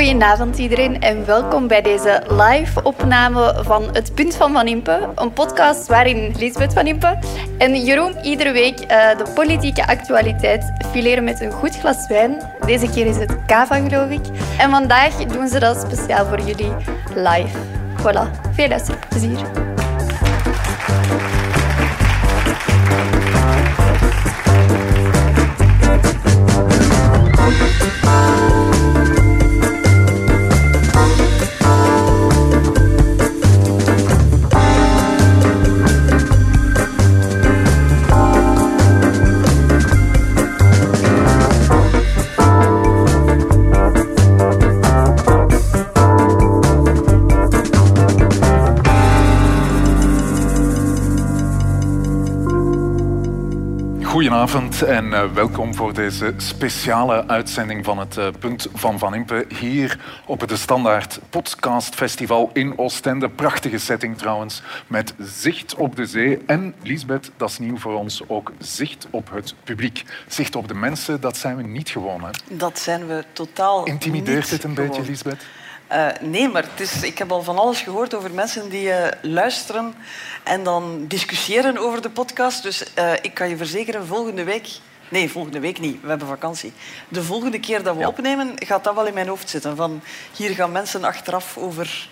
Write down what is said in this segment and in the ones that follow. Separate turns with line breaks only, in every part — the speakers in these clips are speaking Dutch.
Goedenavond iedereen en welkom bij deze live opname van Het Punt van Van Impe. Een podcast waarin Lisbeth Van Impe en Jeroen iedere week uh, de politieke actualiteit fileren met een goed glas wijn. Deze keer is het Cava geloof ik. En vandaag doen ze dat speciaal voor jullie live. Voilà, veel luisterplezier.
Goedenavond en uh, welkom voor deze speciale uitzending van het uh, Punt van Van Impe hier op het Standaard Podcast Festival in Oostende. Prachtige setting trouwens, met zicht op de zee en, Lisbeth, dat is nieuw voor ons, ook zicht op het publiek. Zicht op de mensen, dat zijn we niet gewoon. Hè?
Dat zijn we totaal
Intimideert het een beetje, Lisbeth?
Uh, nee, maar het is, ik heb al van alles gehoord over mensen die uh, luisteren en dan discussiëren over de podcast. Dus uh, ik kan je verzekeren, volgende week... Nee, volgende week niet. We hebben vakantie. De volgende keer dat we ja. opnemen, gaat dat wel in mijn hoofd zitten. Van, hier gaan mensen achteraf over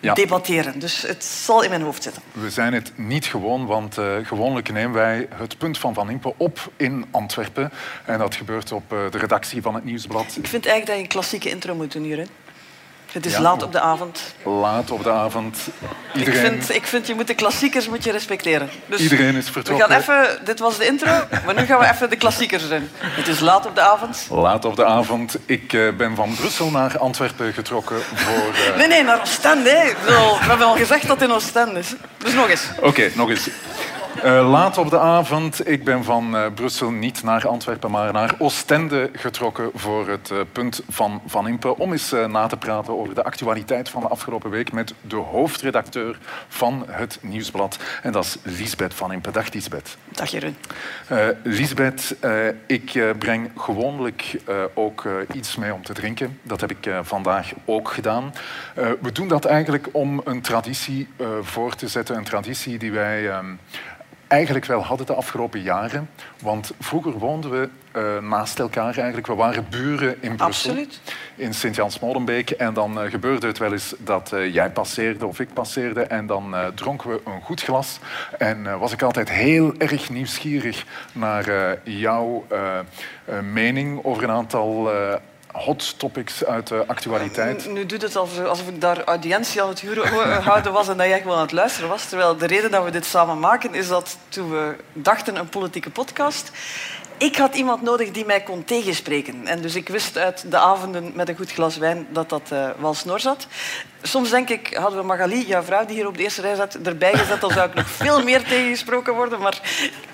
ja. debatteren. Dus het zal in mijn hoofd zitten.
We zijn het niet gewoon, want uh, gewoonlijk nemen wij het punt van Van Impe op in Antwerpen. En dat gebeurt op uh, de redactie van het Nieuwsblad.
Ik vind eigenlijk dat je een klassieke intro moet doen hier. Het is ja. laat op de avond.
Laat op de avond.
Iedereen... Ik, vind, ik vind, je moet de klassiekers moet je respecteren.
Dus Iedereen is vertrokken.
We gaan even, dit was de intro, maar nu gaan we even de klassiekers in. Het is laat op de avond.
Laat op de avond. Ik uh, ben van Brussel naar Antwerpen getrokken voor...
Uh... Nee, nee, naar Oostende. We hebben al gezegd dat het in Oostende is. Dus nog eens.
Oké, okay, nog eens. Uh, laat op de avond. Ik ben van uh, Brussel niet naar Antwerpen, maar naar Oostende getrokken voor het uh, punt van Van Impe. Om eens na te praten over de actualiteit van de afgelopen week met de hoofdredacteur van het Nieuwsblad. En dat is Lisbeth Van Impe. Dag Lisbeth.
Dag Jeroen.
Lisbeth, ik breng gewoonlijk ook iets mee om te drinken. Dat heb ik vandaag ook gedaan. we doen dat eigenlijk om een traditie voor te zetten. Een traditie die wij ehm, eigenlijk wel hadden de afgelopen jaren. Want vroeger woonden we uh, naast elkaar eigenlijk. We waren buren in Brussel.
Absoluut.
In Sint-Jans-Molenbeek. En dan uh, gebeurde het wel eens dat uh, jij passeerde of ik passeerde. En dan dronken we een goed glas. En was ik altijd heel erg nieuwsgierig naar jouw mening over een aantal hot topics uit de actualiteit.
Nu, doet het alsof, alsof ik daar audiëntie aan het houden was en dat jij gewoon aan het luisteren was. Terwijl de reden dat we dit samen maken is dat toen we dachten een politieke podcast, ik had iemand nodig die mij kon tegenspreken. En dus ik wist uit de avonden met een goed glas wijn dat dat uh, wel snor zat. Soms denk ik, hadden we Magali, jouw vrouw die hier op de eerste rij zat, erbij gezet, dan zou ik nog veel meer tegengesproken worden. Maar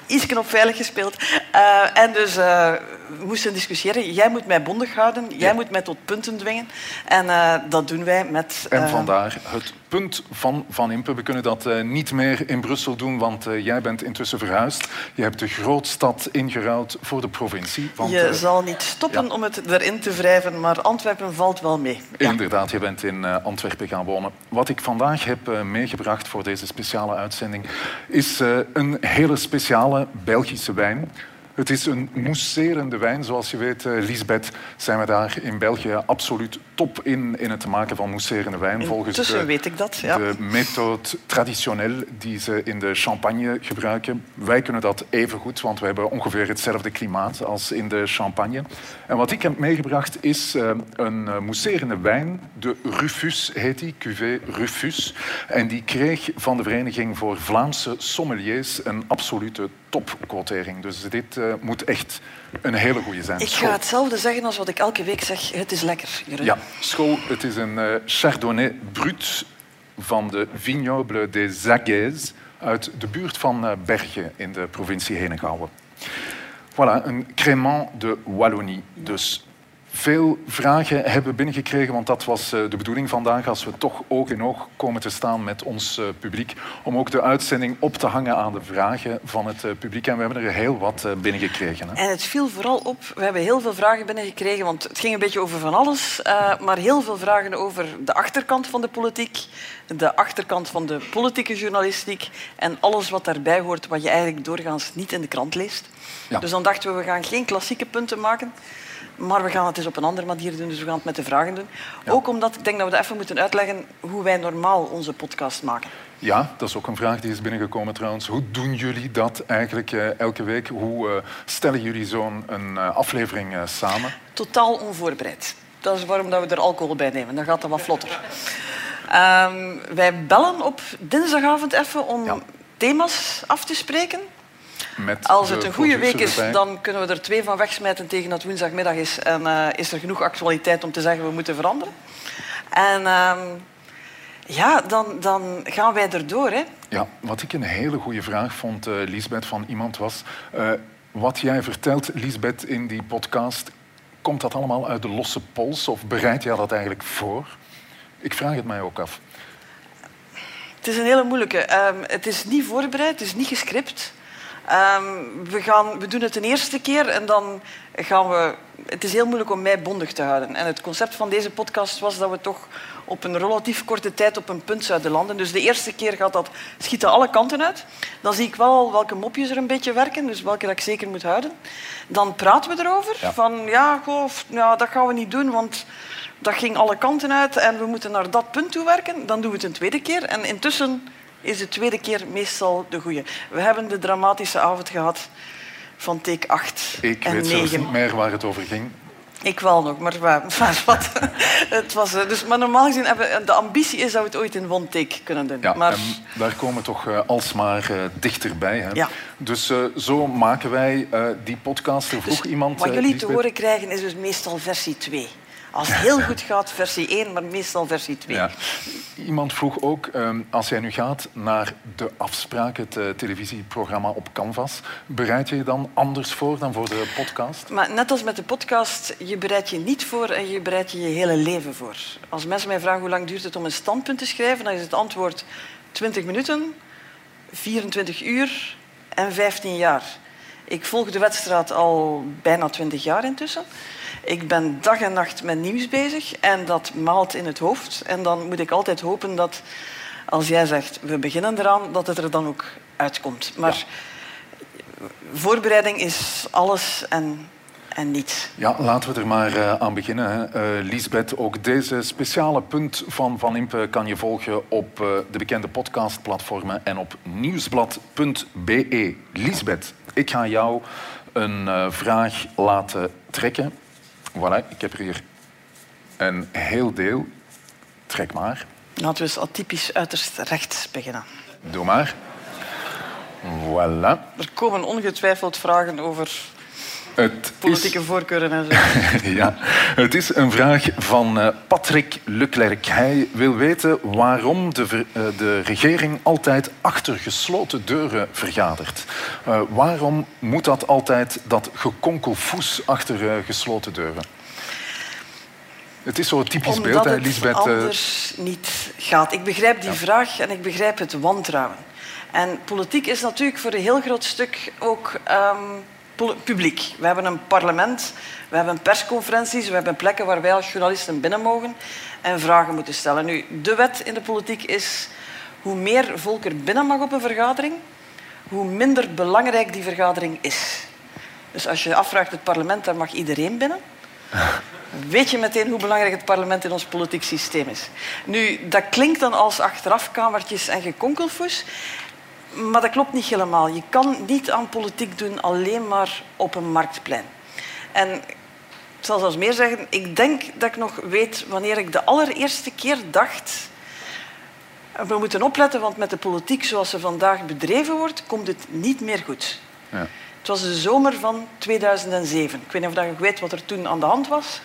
iets op veilig gespeeld. Uh, en dus uh, we moesten discussiëren. Jij moet mij bondig houden. Jij ja. moet mij tot punten dwingen. En uh, dat doen wij met...
En vandaar het punt van Van Impe. We kunnen dat niet meer in Brussel doen, want jij bent intussen verhuisd. Je hebt de grootstad ingeruild voor de provincie. Want,
je zal niet stoppen ja. om het erin te wrijven, maar Antwerpen valt wel mee.
Inderdaad, je bent in Antwerpen gaan wonen. Wat ik vandaag heb meegebracht voor deze speciale uitzending is een hele speciale Belgische wijn. Het is een mousserende wijn. Zoals je weet, uh, Lisbeth, zijn we daar in België absoluut top in, in het maken van mousserende wijn.
Volgens de,
weet
ik dat, ja.
de methode traditioneel die ze in de champagne gebruiken. Wij kunnen dat even goed, want we hebben ongeveer hetzelfde klimaat als in de champagne. En wat ik heb meegebracht is uh, een uh, mousserende wijn. De Rufus heet die, cuvée Rufus. En die kreeg van de Vereniging voor Vlaamse Sommeliers een absolute topquotering. Dus dit uh, moet echt een hele goede zijn.
Ik ga hetzelfde zeggen als wat ik elke week zeg. Het is lekker.
Jeroen. Ja, school. Het is een uh, Chardonnay brut van de Vignoble des Agues uit de buurt van uh, Bergen in de provincie Henegouwen. Voilà, een crément de Wallonie. Dus veel vragen hebben binnengekregen, want dat was eh, de bedoeling vandaag, als we toch oog in oog komen te staan met ons eh, publiek, om ook de uitzending op te hangen aan de vragen van het eh, publiek. En we hebben er heel wat binnengekregen. Hè.
En het viel vooral op, we hebben heel veel vragen binnengekregen, want het ging een beetje over van alles, maar heel veel vragen over de achterkant van de politiek, de achterkant van de politieke journalistiek en alles wat daarbij hoort, wat je eigenlijk doorgaans niet in de krant leest. Ja. Dus dan dachten we, we gaan geen klassieke punten maken. Maar we gaan het eens op een andere manier doen, dus we gaan het met de vragen doen. Ook omdat ik denk dat we even moeten uitleggen hoe wij normaal onze podcast maken.
Ja, dat is ook een vraag die is binnengekomen trouwens. Hoe doen jullie dat eigenlijk uh, elke week? Hoe uh, stellen jullie zo'n uh, aflevering samen?
Totaal onvoorbereid. Dat is waarom dat we er alcohol bij nemen. Dan gaat het wat vlotter. Um, wij bellen op dinsdagavond even om thema's af te spreken. Als het een goede week is, dan kunnen we er twee van wegsmijten tegen dat woensdagmiddag is. En uh, is er genoeg actualiteit om te zeggen we moeten veranderen. En uh, ja, dan, dan gaan wij erdoor. Hè.
Ja, wat ik een hele goede vraag vond, uh, Lisbeth, van iemand was... Uh, wat jij vertelt, Lisbeth, in die podcast... komt dat allemaal uit de losse pols of bereid jij dat eigenlijk voor? Ik vraag het mij ook af.
Het is een hele moeilijke. Um, het is niet voorbereid, het is niet gescript. Um, we, gaan, we doen het een eerste keer en dan gaan we... Het is heel moeilijk om mij bondig te houden. En het concept van deze podcast was dat we toch op een relatief korte tijd op een punt zouden landen. Dus de eerste keer gaat dat schieten alle kanten uit. Dan zie ik wel welke mopjes er een beetje werken, dus welke dat ik zeker moet houden. Dan praten we erover. Van ja, goh, ja, dat gaan we niet doen, want dat ging alle kanten uit en we moeten naar dat punt toe werken. Dan doen we het een tweede keer. En intussen is de tweede keer meestal de goede. We hebben de dramatische avond gehad van take 8
Ik
en
weet
9.
zelfs niet meer waar het over ging.
Ik wel nog, maar, maar wat. het was, eh, dus, maar normaal gezien hebben de ambitie is dat we het ooit in one take kunnen doen.
Ja,
maar...
en daar komen we toch uh, alsmaar uh, dichterbij. Hè?
Ja.
Dus uh, zo maken wij die podcast. Er vroeg
dus
iemand...
Wat jullie te horen krijgen is dus meestal versie 2. Als het heel goed gaat, versie 1, maar meestal versie 2. Ja.
Iemand vroeg ook, um, als jij nu gaat naar de afspraak, het uh, televisieprogramma op Canvas, bereid je je dan anders voor dan voor de podcast?
Maar net als met de podcast, je bereidt je niet voor en je bereidt je je hele leven voor. Als mensen mij vragen hoe lang duurt het om een standpunt te schrijven, dan is het antwoord 20 minuten, 24 uur en 15 jaar. Ik volg de wedstrijd al bijna 20 jaar intussen. Ik ben dag en nacht met nieuws bezig en dat maalt in het hoofd. En dan moet ik altijd hopen dat als jij zegt we beginnen eraan, dat het er dan ook uitkomt. Maar voorbereiding is alles en, en niets.
Ja, laten we er maar uh, aan beginnen. Hè. Uh, Lisbeth, ook deze speciale punt van Van Impe kan je volgen op uh, de bekende podcastplatformen en op nieuwsblad.be. Lisbeth, ik ga jou een vraag laten trekken. Voilà, ik heb er hier een heel deel. Trek maar.
Laten we eens atypisch uiterst rechts beginnen.
Doe maar. Voilà.
Er komen ongetwijfeld vragen over het politieke
is...
voorkeuren en zo.
ja, het is een vraag van uh, Patrick Leclerc. Hij wil weten waarom de, uh, de regering altijd achter gesloten deuren vergadert. Uh, waarom moet dat altijd, dat gekonkelfoes achter gesloten deuren? Het is zo'n typisch
Omdat
beeld,
hè,
Lisbeth.
het anders niet gaat. Ik begrijp die ja. vraag en ik begrijp het wantrouwen. En politiek is natuurlijk voor een heel groot stuk ook um, publiek. We hebben een parlement, we hebben persconferenties, we hebben plekken waar wij als journalisten binnen mogen en vragen moeten stellen. Nu, de wet in de politiek is hoe meer volk er binnen mag op een vergadering, hoe minder belangrijk die vergadering is. Dus als je afvraagt het parlement, daar mag iedereen binnen weet je meteen hoe belangrijk het parlement in ons politiek systeem is. Nu, dat klinkt dan als achterafkamertjes en gekonkelfoes, maar dat klopt niet helemaal. Je kan niet aan politiek doen alleen maar op een marktplein. En ik zal zelfs meer zeggen, ik denk dat ik nog weet wanneer ik de allereerste keer dacht... We moeten opletten, want met de politiek zoals ze vandaag bedreven wordt, komt het niet meer goed. Ja. Het was de zomer van 2007. Ik weet niet of je weet wat er toen aan de hand was.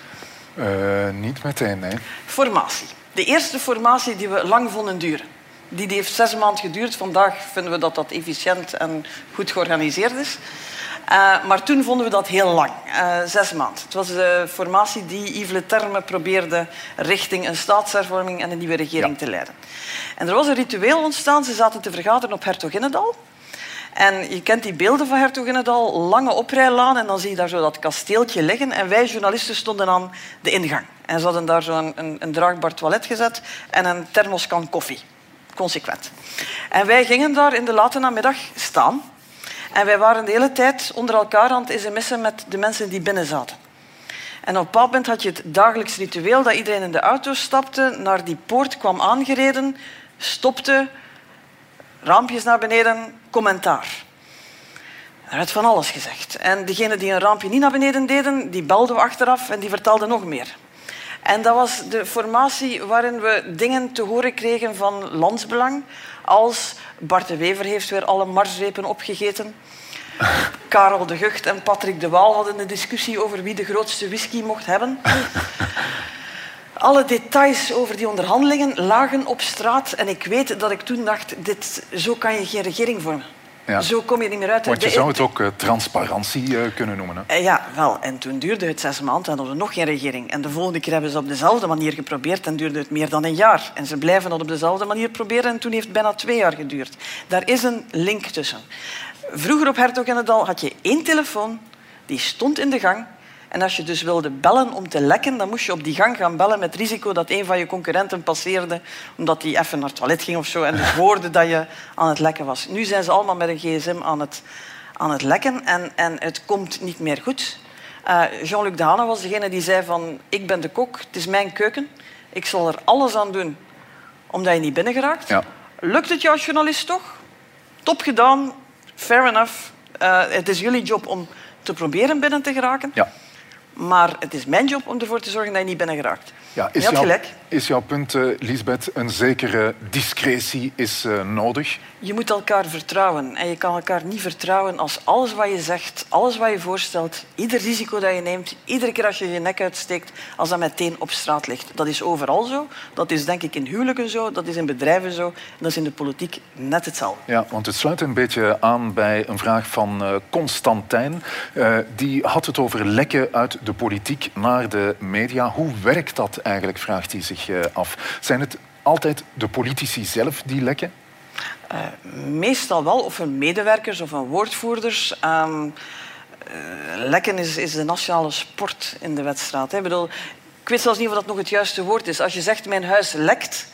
Uh, niet meteen, nee.
Formatie. De eerste formatie die we lang vonden duren. Die, die heeft zes maanden geduurd. Vandaag vinden we dat dat efficiënt en goed georganiseerd is. Uh, maar toen vonden we dat heel lang, uh, zes maanden. Het was de formatie die Yves Le Terme probeerde richting een staatshervorming en een nieuwe regering ja. te leiden. En er was een ritueel ontstaan. Ze zaten te vergaderen op Hertoginnedal. En je kent die beelden van Hertoginnedal, lange oprijlaan en dan zie je daar zo dat kasteeltje liggen. En wij journalisten stonden aan de ingang. En ze hadden daar zo een, een, een draagbaar toilet gezet en een thermoskan koffie. Consequent. En wij gingen daar in de late namiddag staan. En wij waren de hele tijd onder elkaar aan het sms'en met de mensen die binnen zaten. En op een bepaald moment had je het dagelijks ritueel dat iedereen in de auto stapte, naar die poort kwam aangereden, stopte, raampjes naar beneden, commentaar. Er werd van alles gezegd. En degenen die een raampje niet naar beneden deden, die belden we achteraf en die vertelden nog meer. En dat was de formatie waarin we dingen te horen kregen van landsbelang, als Bart de Wever heeft weer alle marsrepen opgegeten. Karel de Gucht en Patrick de Waal hadden een discussie over wie de grootste whisky mocht hebben. Alle details over die onderhandelingen lagen op straat en ik weet dat ik toen dacht, dit, zo kan je geen regering vormen. Ja. Zo kom je niet meer uit.
Want je zou het ook uh, transparantie uh, kunnen noemen. Hè?
Uh, ja, wel. En toen duurde het zes maanden en hadden we nog geen regering. En de volgende keer hebben ze op dezelfde manier geprobeerd en duurde het meer dan een jaar. En ze blijven dat op dezelfde manier proberen en toen heeft het bijna twee jaar geduurd. Daar is een link tussen. Vroeger op Hertog had je één telefoon, die stond in de gang en als je dus wilde bellen om te lekken, dan moest je op die gang gaan bellen met risico dat een van je concurrenten passeerde omdat hij even naar het toilet ging of zo en dus hoorde dat je aan het lekken was. Nu zijn ze allemaal met een gsm aan het, aan het lekken en, en het komt niet meer goed. Uh, Jean-Luc Dehane was degene die zei van ik ben de kok, het is mijn keuken, ik zal er alles aan doen omdat je niet binnen geraakt. Ja. Lukt het jou als journalist toch? Top gedaan, fair enough. Uh, het is jullie job om te proberen binnen te geraken. Ja. Maar het is mijn job om ervoor te zorgen dat je niet binnen geraakt.
Ja, is, jouw, is jouw punt, uh, Lisbeth, een zekere discretie is uh, nodig?
Je moet elkaar vertrouwen. En je kan elkaar niet vertrouwen als alles wat je zegt, alles wat je voorstelt, ieder risico dat je neemt, iedere keer als je je nek uitsteekt, als dat meteen op straat ligt. Dat is overal zo. Dat is denk ik in huwelijken zo, dat is in bedrijven zo. En dat is in de politiek net hetzelfde.
Ja, want het sluit een beetje aan bij een vraag van uh, Constantijn. die had het over lekken uit de politiek naar de media. Hoe werkt dat eigenlijk, vraagt hij zich uh, af. Zijn het altijd de politici zelf die lekken?
Uh, meestal wel, of hun medewerkers of hun woordvoerders. Um, uh, lekken is, is, de nationale sport in de wedstrijd. Ik, ik weet zelfs niet of dat nog het juiste woord is. Als je zegt mijn huis lekt,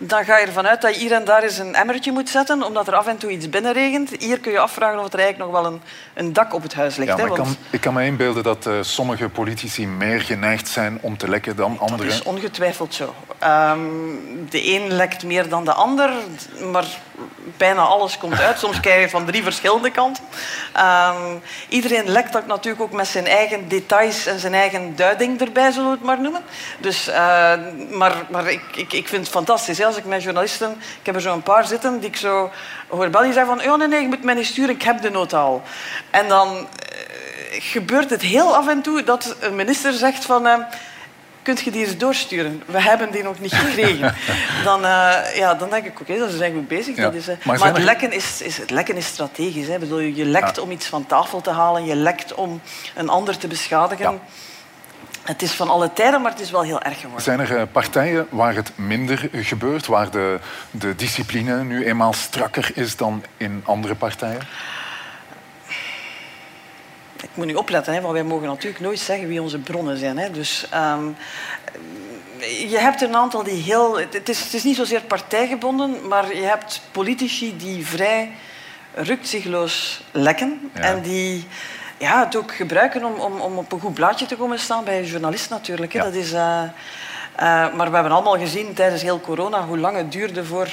dan ga je ervan uit dat je hier en daar eens een emmertje moet zetten, omdat er af en toe iets binnenregent. Hier kun je afvragen of er eigenlijk nog wel een, een dak op het huis ligt.
Ja, hè, want... ik, kan, ik, kan, me inbeelden dat uh, sommige politici meer geneigd zijn om te lekken dan anderen.
Dat is ongetwijfeld zo. Um, de een lekt meer dan de ander, maar bijna alles komt uit. Soms krijg je van drie verschillende kanten. Um, iedereen lekt dat natuurlijk ook met zijn eigen details en zijn eigen duiding erbij, zullen we het maar noemen. Dus, uh, maar maar ik, ik, ik vind het fantastisch als ik met journalisten... Ik heb er zo een paar zitten die ik zo hoor bellen. Die zeggen van, oh nee, nee, je moet mij niet sturen, ik heb de nota al. En dan uh, gebeurt het heel af en toe dat een minister zegt van... Uh, kunt je die eens doorsturen? We hebben die nog niet gekregen. dan, uh, ja, dan denk ik, oké, okay, dat is eigenlijk goed bezig. Ja. Dat is, uh, maar, maar het, lekken is, is, het lekken is strategisch. Hè. Bedoel, je lekt ja. om iets van tafel te halen, je lekt om een ander te beschadigen. Ja. Het is van alle tijden, maar het is wel heel erg geworden.
Zijn er eh, partijen waar het minder gebeurt, waar de, de discipline nu eenmaal strakker is dan in andere partijen?
Ik moet nu opletten, hè, want wij mogen natuurlijk nooit zeggen wie onze bronnen zijn. Hè. Dus um, je hebt een aantal die heel... Het is, het is niet zozeer partijgebonden, maar je hebt politici die vrij rukzichtloos lekken ja. en die ja, het ook gebruiken om, om, om op een goed blaadje te komen staan bij een journalist natuurlijk. Ja. Dat is, uh, uh, maar we hebben allemaal gezien tijdens heel corona hoe lang het duurde voor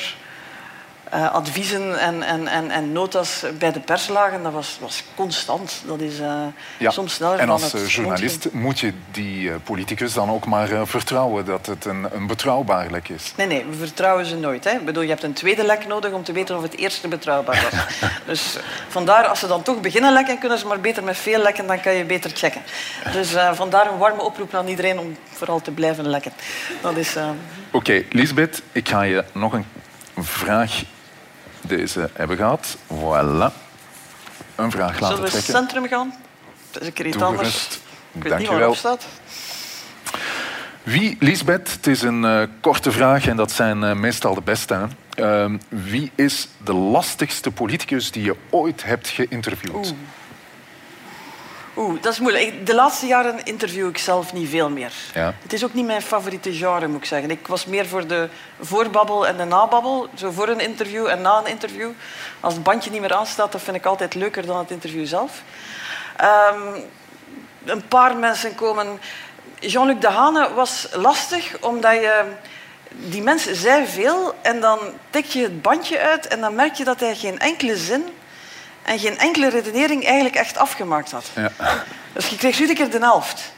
uh, adviezen en, en, en, en notas bij de pers lagen, dat was, was constant. Dat is uh, ja. soms sneller
En als
dan het
journalist moet je die uh, politicus dan ook maar vertrouwen dat het een, een betrouwbaar lek is?
Nee, nee, we vertrouwen ze nooit. Hè. Ik bedoel, je hebt een tweede lek nodig om te weten of het eerste betrouwbaar was. dus vandaar, als ze dan toch beginnen lekken, kunnen ze maar beter met veel lekken, dan kan je beter checken. Dus vandaar een warme oproep aan iedereen om vooral te blijven lekken. Dat is...
Oké, okay, Lisbeth, ik ga je nog een vraag deze hebben gehad. Voilà. een vraag laten
Zullen we
trekken.
centrum gaan? Dat is een keer iets
Doe
anders. Ik weet
Dank
niet staat.
Wie, Lisbeth, het is een eh, korte vraag en dat zijn eh, meestal de beste. hè. Ehm, wie is de lastigste politicus die je ooit hebt geïnterviewd?
Oeh. Oeh, dat is moeilijk. De laatste jaren interview ik zelf niet veel meer.
Ja.
Het is ook niet mijn favoriete genre, moet ik zeggen. Ik was meer voor de voorbabbel en de nababbel. Zo voor een interview en na een interview. Als het bandje niet meer aanstaat, dat vind ik altijd leuker dan het interview zelf. Ehm, een paar mensen komen... Jean-Luc Dehane was lastig, omdat je... Die mensen zei veel en dan tik je het bandje uit en dan merk je dat hij geen enkele zin en geen enkele redenering eigenlijk echt afgemaakt had.
Ja.
Dus je kreeg iedere keer de helft.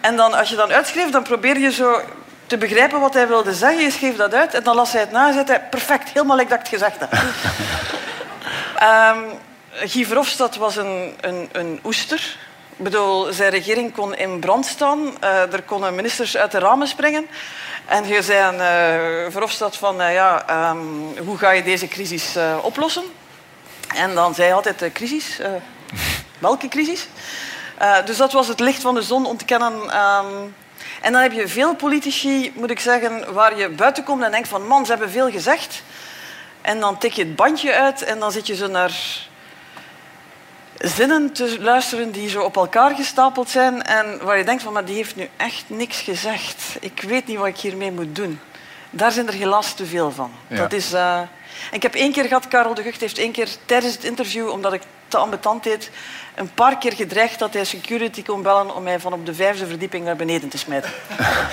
En dan, als je dan uitschreef, dan probeer je zo te begrijpen wat hij wilde zeggen. Je schreef dat uit en dan las hij het na en zei hij... Perfect, helemaal like dat ik het gezegd heb. Ehm Guy Verhofstadt was een, een, een oester. Ik bedoel, zijn regering kon in brand staan. Eh, er konden ministers uit de ramen springen. En je zei aan eh, Verhofstadt van... eh, ja, ehm, hoe ga je deze crisis oplossen? En dan zei hij altijd... de crisis? Eh, welke crisis? Eh, dus dat was het licht van de zon ontkennen. ehm. en dan heb je veel politici, moet ik zeggen, waar je buiten komt en denkt van man, ze hebben veel gezegd. En dan tik je het bandje uit en dan zit je zo naar zinnen te luisteren die zo op elkaar gestapeld zijn en waar je denkt van maar die heeft nu echt niks gezegd. Ik weet niet wat ik hiermee moet doen. Daar zijn er helaas te veel van.
Ja.
Dat is, eh, Ik heb één keer gehad, Karel de Gucht heeft één keer tijdens het interview, omdat ik te ambetant deed, een paar keer gedreigd dat hij security kon bellen om mij van op de vijfde verdieping naar beneden te smijten.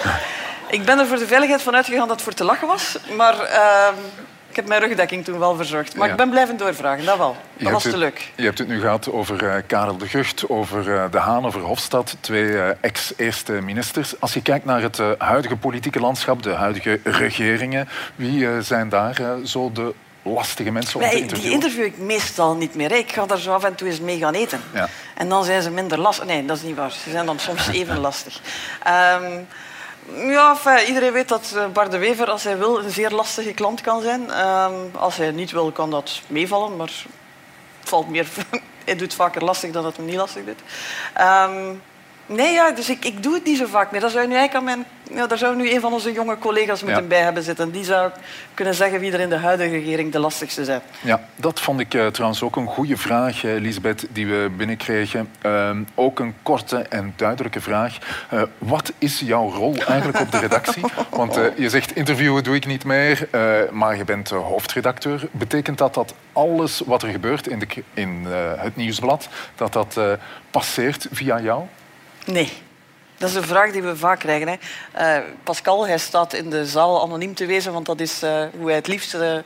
ik ben er voor de veiligheid van uitgegaan dat het voor te lachen was, maar ehm, ik heb mijn rugdekking toen wel verzorgd. Maar
Ja.
ik ben blijven doorvragen, dat wel.
Je
Dat was te leuk.
Je hebt het nu gehad over eh, Karel de Gucht, over eh, De Haan, over Hofstad, twee eh, ex-eerste ministers. Als je kijkt naar het huidige politieke landschap, de huidige regeringen, wie zijn daar zo de lastige mensen om te
Nee,
interviewen?
die interview ik meestal niet meer. Ik ga daar zo af en toe eens mee gaan eten.
Ja.
En dan zijn ze minder lastig. Nee, dat is niet waar. Ze zijn dan soms even lastig. Ehm, ja, enfin, iedereen weet dat eh, Bart de Wever, als hij wil, een zeer lastige klant kan zijn. Ehm, als hij niet wil, kan dat meevallen. Maar het valt meer... hij doet vaker lastig dan dat hij niet lastig doet. Nee, ja, dus ik, ik doe het niet zo vaak meer. Daar zou nu eigenlijk aan mijn, ja, daar zou nu een van onze jonge collega's moeten
Ja.
bij hebben zitten. Die zou kunnen zeggen wie er in de huidige regering de lastigste zijn.
Ja, dat vond ik eh, trouwens ook een goede vraag, eh, Lisbeth, die we binnenkregen. Ehm, ook een korte en duidelijke vraag. Eh, wat is jouw rol eigenlijk op de redactie? Want je zegt interviewen doe ik niet meer, maar je bent hoofdredacteur. Betekent dat dat alles wat er gebeurt in, de, in het nieuwsblad, dat dat passeert via jou?
Nee. Dat is een vraag die we vaak krijgen. Hè. Eh, Pascal hij staat in de zaal anoniem te wezen, want dat is eh, hoe hij het liefst eh,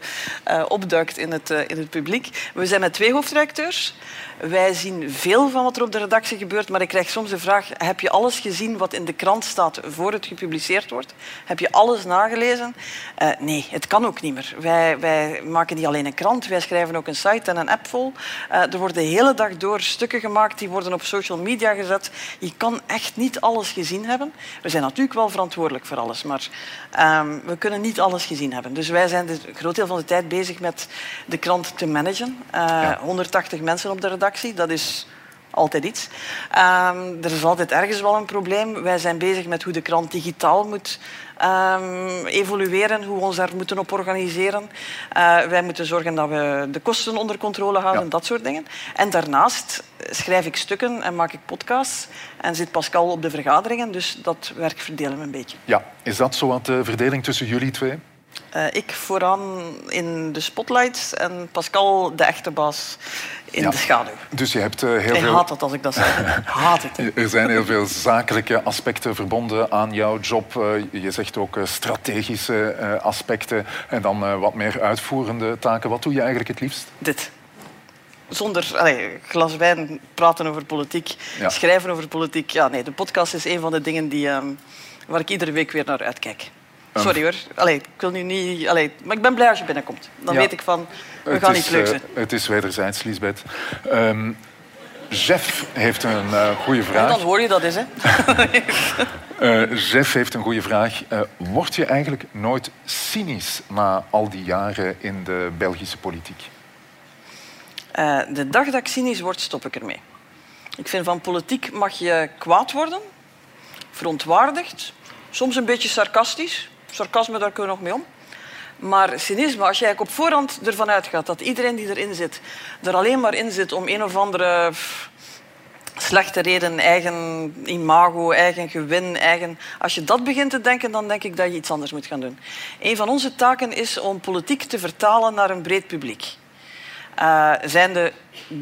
opduikt in het, in het publiek. We zijn met twee hoofdredacteurs. Wij zien veel van wat er op de redactie gebeurt, maar ik krijg soms de vraag: heb je alles gezien wat in de krant staat voor het gepubliceerd wordt? Heb je alles nagelezen? Eh, nee, het kan ook niet meer. Wij, wij maken niet alleen een krant, wij schrijven ook een site en een app vol. Eh, er worden de hele dag door stukken gemaakt, die worden op social media gezet. Je kan echt niet alles gezien hebben. We zijn natuurlijk wel verantwoordelijk voor alles, maar ehm, we kunnen niet alles gezien hebben. Dus wij zijn een groot deel van de tijd bezig met de krant te managen. Eh, 180 mensen op de redactie, dat is altijd iets. Ehm, er is altijd ergens wel een probleem. Wij zijn bezig met hoe de krant digitaal moet ehm, evolueren, hoe we ons daar moeten op organiseren. Eh, wij moeten zorgen dat we de kosten onder controle houden,
Ja.
dat soort dingen. En daarnaast schrijf ik stukken en maak ik podcasts en zit Pascal op de vergaderingen, dus dat werk verdelen we een beetje.
Ja, is dat zo wat de verdeling tussen jullie twee?
Eh, ik vooraan in de spotlights en Pascal de echte baas in
Ja.
de schaduw.
Dus je hebt eh, heel
Hij
veel...
haat het als ik dat zeg. Haat het.
Er zijn heel veel zakelijke aspecten verbonden aan jouw job. Eh, Je zegt ook strategische aspecten en dan wat meer uitvoerende taken. Wat doe je eigenlijk het liefst?
Dit. Zonder allee, glas wijn praten over politiek,
Ja.
schrijven over politiek. Ja, nee, de podcast is een van de dingen die, ehm, waar ik iedere week weer naar uitkijk. Sorry hoor. Allee, ik wil nu niet... Allee, maar ik ben blij als je binnenkomt. Dan
Ja.
weet ik van, we
Het
gaan
is,
iets leuks
eh,
doen.
het is wederzijds, Lisbeth. Ehm, Jeff heeft een eh goede vraag.
dan hoor je dat eens, hè.
Jeff heeft een goede vraag. Eh, word je eigenlijk nooit cynisch na al die jaren in de Belgische politiek?
Uh, de dag dat ik cynisch word, stop ik ermee. Ik vind van politiek mag je kwaad worden, verontwaardigd, soms een beetje sarcastisch. Sarcasme, daar kunnen we nog mee om. Maar cynisme, als jij op voorhand ervan uitgaat dat iedereen die erin zit, er alleen maar in zit om een of andere slechte reden, eigen imago, eigen gewin, eigen... Als je dat begint te denken, dan denk ik dat je iets anders moet gaan doen. Een van onze taken is om politiek te vertalen naar een breed publiek. Uh, zijn de,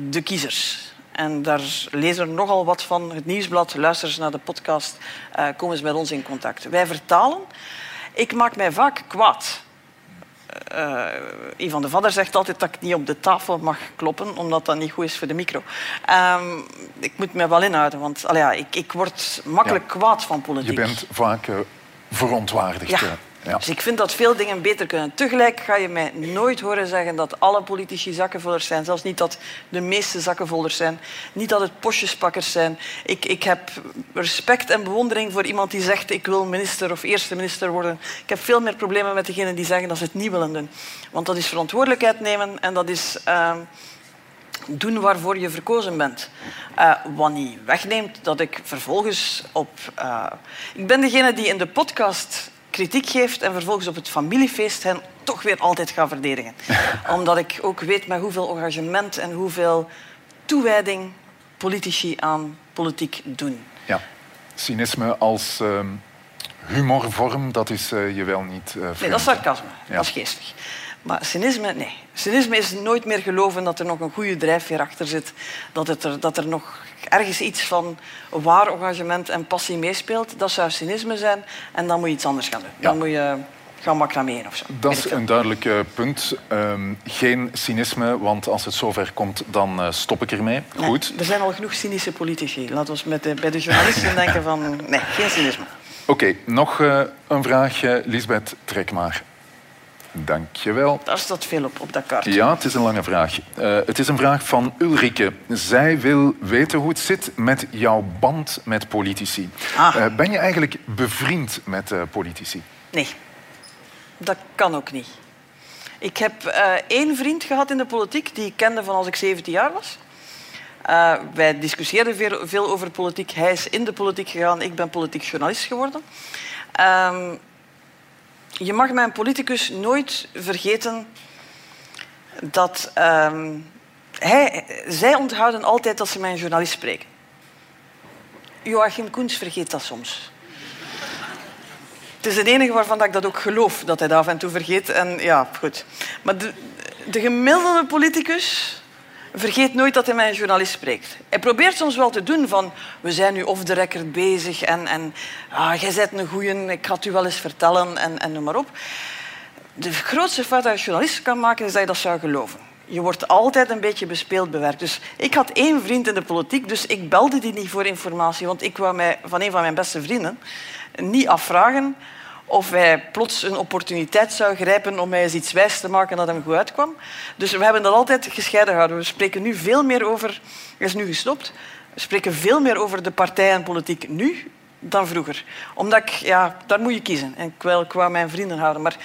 de kiezers. En daar lezen we nogal wat van. Het nieuwsblad, luister eens naar de podcast, uh, komen ze met ons in contact. Wij vertalen. Ik maak mij vaak kwaad uh, Ivan de Vadder zegt altijd dat ik niet op de tafel mag kloppen, omdat dat niet goed is voor de micro. Um, ik moet me wel inhouden, want ja, ik, ik word makkelijk kwaad van politiek.
Je bent vaak uh, verontwaardigd. Ja.
Ja. Dus ik vind dat veel dingen beter kunnen. Tegelijk ga je mij nooit horen zeggen dat alle politici zakkenvullers zijn. Zelfs niet dat de meeste zakkenvullers zijn. Niet dat het postjespakkers zijn. Ik, ik heb respect en bewondering voor iemand die zegt ik wil minister of eerste minister worden. Ik heb veel meer problemen met degenen die zeggen dat ze het niet willen doen. Want dat is verantwoordelijkheid nemen en dat is... Uh, doen waarvoor je verkozen bent. Uh, wat niet wegneemt dat ik vervolgens op... Uh, ik ben degene die in de podcast kritiek geeft en vervolgens op het familiefeest hen toch weer altijd ga verdedigen. Omdat ik ook weet met hoeveel engagement en hoeveel toewijding politici aan politiek doen.
Ja, cynisme als uh, humorvorm, dat is uh, je wel niet uh,
Nee, dat is sarcasme. Dat is geestig. Maar cynisme, nee. Cynisme is nooit meer geloven dat er nog een goede drijfveer achter zit. Dat, het er, dat er nog ergens iets van waar engagement en passie meespeelt. Dat zou cynisme zijn. En dan moet je iets anders gaan doen. Dan moet je gaan macrameren of zo.
Dat is een duidelijk uh, punt. Uh, geen cynisme, want als het zover komt, dan uh, stop ik ermee. Goed.
er zijn al genoeg cynische politici. Laten we met de, bij de journalisten denken van... Nee, geen cynisme.
Oké, okay, nog uh, een vraagje. Lisbeth, trek maar. Dankjewel.
Daar staat veel op, op dat kaartje.
Ja, het is een lange vraag. Uh, het is een vraag van Ulrike. Zij wil weten hoe het zit met jouw band met politici. Ah. Uh, ben je eigenlijk bevriend met uh, politici?
Nee, dat kan ook niet. Ik heb één vriend gehad in de politiek die ik kende van als ik 17 jaar was. wij discussieerden veel, veel, over politiek. Hij is in de politiek gegaan, ik ben politiek journalist geworden. Ehm, je mag mijn politicus nooit vergeten dat hij, zij onthouden altijd dat ze een journalist spreken. Joachim Koens vergeet dat soms. Het is het enige waarvan ik dat ook geloof, dat hij dat af en toe vergeet. En ja, goed. Maar de, de gemiddelde politicus vergeet nooit dat hij met een journalist spreekt. Hij probeert soms wel te doen van we zijn nu off the record bezig en, en ah, jij bent een goeie, ik ga het u wel eens vertellen en, en noem maar op. De grootste fout dat een journalist kan maken is dat je dat zou geloven. Je wordt altijd een beetje bespeeld bewerkt. Dus ik had één vriend in de politiek, dus ik belde die niet voor informatie, want ik wou mij van een van mijn beste vrienden niet afvragen of hij plots een opportuniteit zou grijpen om mij eens iets wijs te maken dat hem goed uitkwam. Dus we hebben dat altijd gescheiden gehouden. We spreken nu veel meer over... Hij is nu gestopt. We spreken veel meer over de partij en politiek nu dan vroeger. Omdat ik... Ja, daar moet je kiezen. En ik wil qua mijn vrienden houden. Maar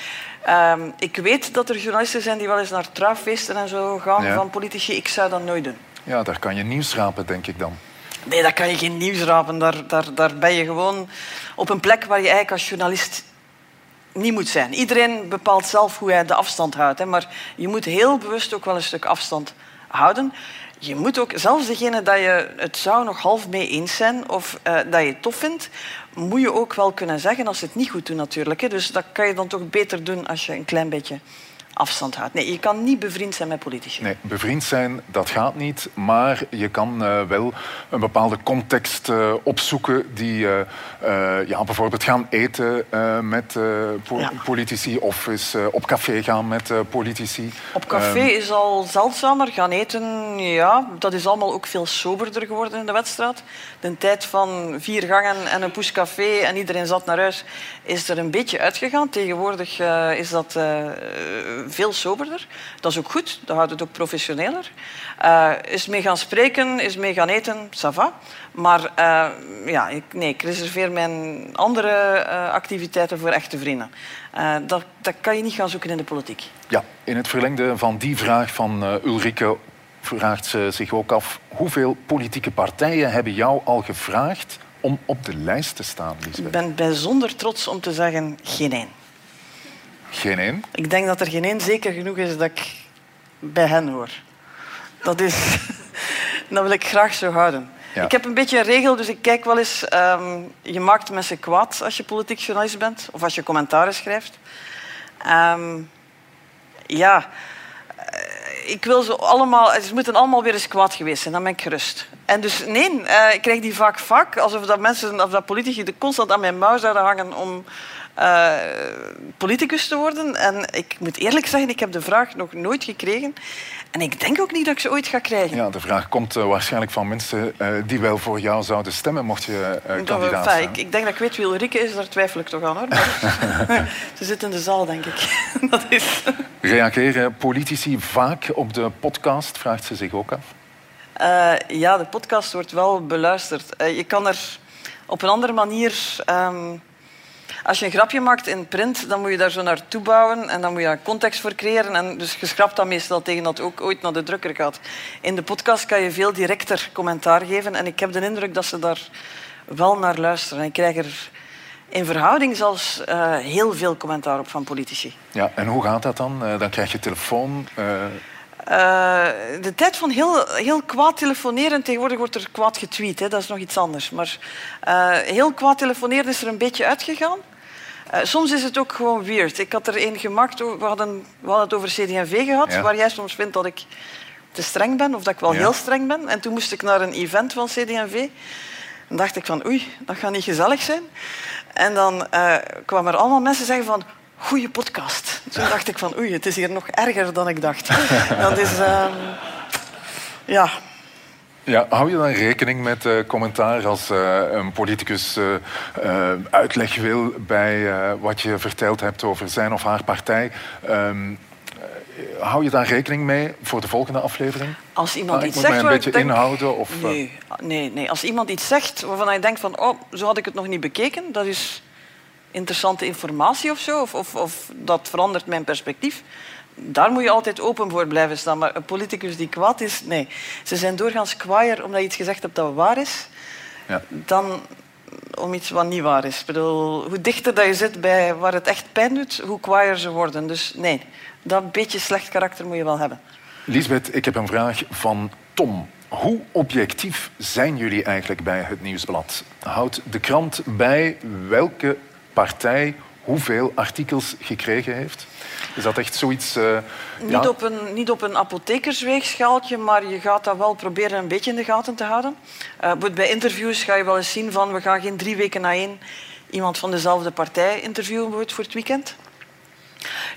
uh, ik weet dat er journalisten zijn die wel eens naar trouwfeesten en zo gaan van politici. Ik zou dat nooit doen.
Ja, daar kan je nieuws rapen, denk ik dan.
Nee, daar kan je geen nieuws rapen. Daar, daar, daar ben je gewoon op een plek waar je eigenlijk als journalist niet moet zijn. Iedereen bepaalt zelf hoe hij de afstand houdt. Hè, maar je moet heel bewust ook wel een stuk afstand houden. Je moet ook, zelfs degene dat je het zou nog half mee eens zijn of uh, dat je tof vindt, moet je ook wel kunnen zeggen als ze het niet goed doen natuurlijk. Hè. Dus dat kan je dan toch beter doen als je een klein beetje afstand houdt. Nee, je kan niet bevriend zijn met politici.
Nee, bevriend zijn, dat gaat niet. Maar je kan uh, wel een bepaalde context uh, opzoeken die uh, ja, bijvoorbeeld gaan eten met po ja. politici of eens op café gaan met politici.
Op café um, is al zeldzamer. Gaan eten, ja, dat is allemaal ook veel soberder geworden in de wedstrijd. De tijd van vier gangen en een poescafé en iedereen zat naar huis is er een beetje uitgegaan. Tegenwoordig is dat veel soberder. Dat is ook goed, dat houdt het ook professioneler. Uh, is mee gaan spreken, is mee gaan eten, ça va. Maar uh, ja, ik, nee, ik reserveer mijn andere uh, activiteiten voor echte vrienden. dat, dat kan je niet gaan zoeken in de politiek.
Ja, in het verlengde van die vraag van Ulrike vraagt ze zich ook af hoeveel politieke partijen hebben jou al gevraagd om op de lijst te staan, Lisbeth?
Ik ben bijzonder trots om te zeggen geen één.
Geen één?
Ik denk dat er geen één zeker genoeg is dat ik bij hen hoor. Dat is... dat wil ik graag zo houden.
Ja.
Ik heb een beetje een regel, dus ik kijk wel eens... ehm, je maakt mensen kwaad als je politiek journalist bent of als je commentaren schrijft. Ehm, ja, eh, ik wil ze allemaal... Ze moeten allemaal weer eens kwaad geweest zijn, dan ben ik gerust. En dus nee, eh, ik krijg die vaak vaak, alsof dat mensen, of dat politici constant aan mijn mouw zouden hangen om eh, politicus te worden. En ik moet eerlijk zeggen, ik heb de vraag nog nooit gekregen. En ik denk ook niet dat ik ze ooit ga krijgen.
Ja, de vraag komt eh, waarschijnlijk van mensen eh, die wel voor jou zouden stemmen, mocht je
Dat-
kandidaat zijn.
ik, ik denk dat ik weet wie Ulrike is, daar twijfel ik toch aan. Hoor. Ze zit in de zaal, denk ik. dat is...
Reageren politici vaak op de podcast, vraagt ze zich ook af.
Ja, de podcast wordt wel beluisterd. Je kan er op een andere manier... ehm, als je een grapje maakt in print, dan moet je daar zo naartoe bouwen en dan moet je daar context voor creëren. En dus je schrapt dat meestal tegen dat ook ooit naar de drukker gaat. In de podcast kan je veel directer commentaar geven en ik heb de indruk dat ze daar wel naar luisteren. En ik krijg er in verhouding zelfs eh, heel veel commentaar op van politici.
Ja, en hoe gaat dat dan? Eh, dan krijg je telefoon. eh,
de tijd van heel, heel kwaad telefoneren, tegenwoordig wordt er kwaad getweet, hè, dat is nog iets anders. Maar heel kwaad telefoneren is er een beetje uitgegaan. Eh, soms is het ook gewoon weird. Ik had er een gemaakt, we hadden, we hadden het over CD&V gehad,
Ja.
waar jij soms vindt dat ik te streng ben, of dat ik wel
Ja.
heel streng ben. En toen moest ik naar een event van CD&V. En dacht ik van, oei, dat gaat niet gezellig zijn. En dan eh, kwamen er allemaal mensen zeggen van, goeie podcast. Toen dacht ik van, oei, het is hier nog erger dan ik dacht. dat is, ehm, ja,
Ja, hou je dan rekening met eh, commentaar als eh, een politicus eh, uitleg wil bij wat je verteld hebt over zijn of haar partij? Eh, hou je daar rekening mee voor de volgende aflevering?
als iemand
Ah,
iets
moet mij
zegt
een beetje
denk...
inhouden. Of,
Nee, nee, nee. Als iemand iets zegt waarvan je denkt van, oh, zo had ik het nog niet bekeken, dat is interessante informatie of zo, of, of, of dat verandert mijn perspectief. Daar moet je altijd open voor blijven staan. Maar een politicus die kwaad is, nee. Ze zijn doorgaans kwaaier omdat je iets gezegd hebt dat waar is,
ja.
dan om iets wat niet waar is. Ik bedoel, hoe dichter dat je zit bij waar het echt pijn doet, hoe kwaaier ze worden. Dus nee, dat beetje slecht karakter moet je wel hebben.
Lisbeth, ik heb een vraag van Tom. Hoe objectief zijn jullie eigenlijk bij het Nieuwsblad? Houdt de krant bij welke partij hoeveel artikels gekregen heeft? Is dat echt zoiets... eh,
Niet,
ja?
op een, niet op een apothekersweegschaaltje, maar je gaat dat wel proberen een beetje in de gaten te houden. Eh, bij interviews ga je wel eens zien van we gaan geen drie weken na één iemand van dezelfde partij interviewen voor het weekend.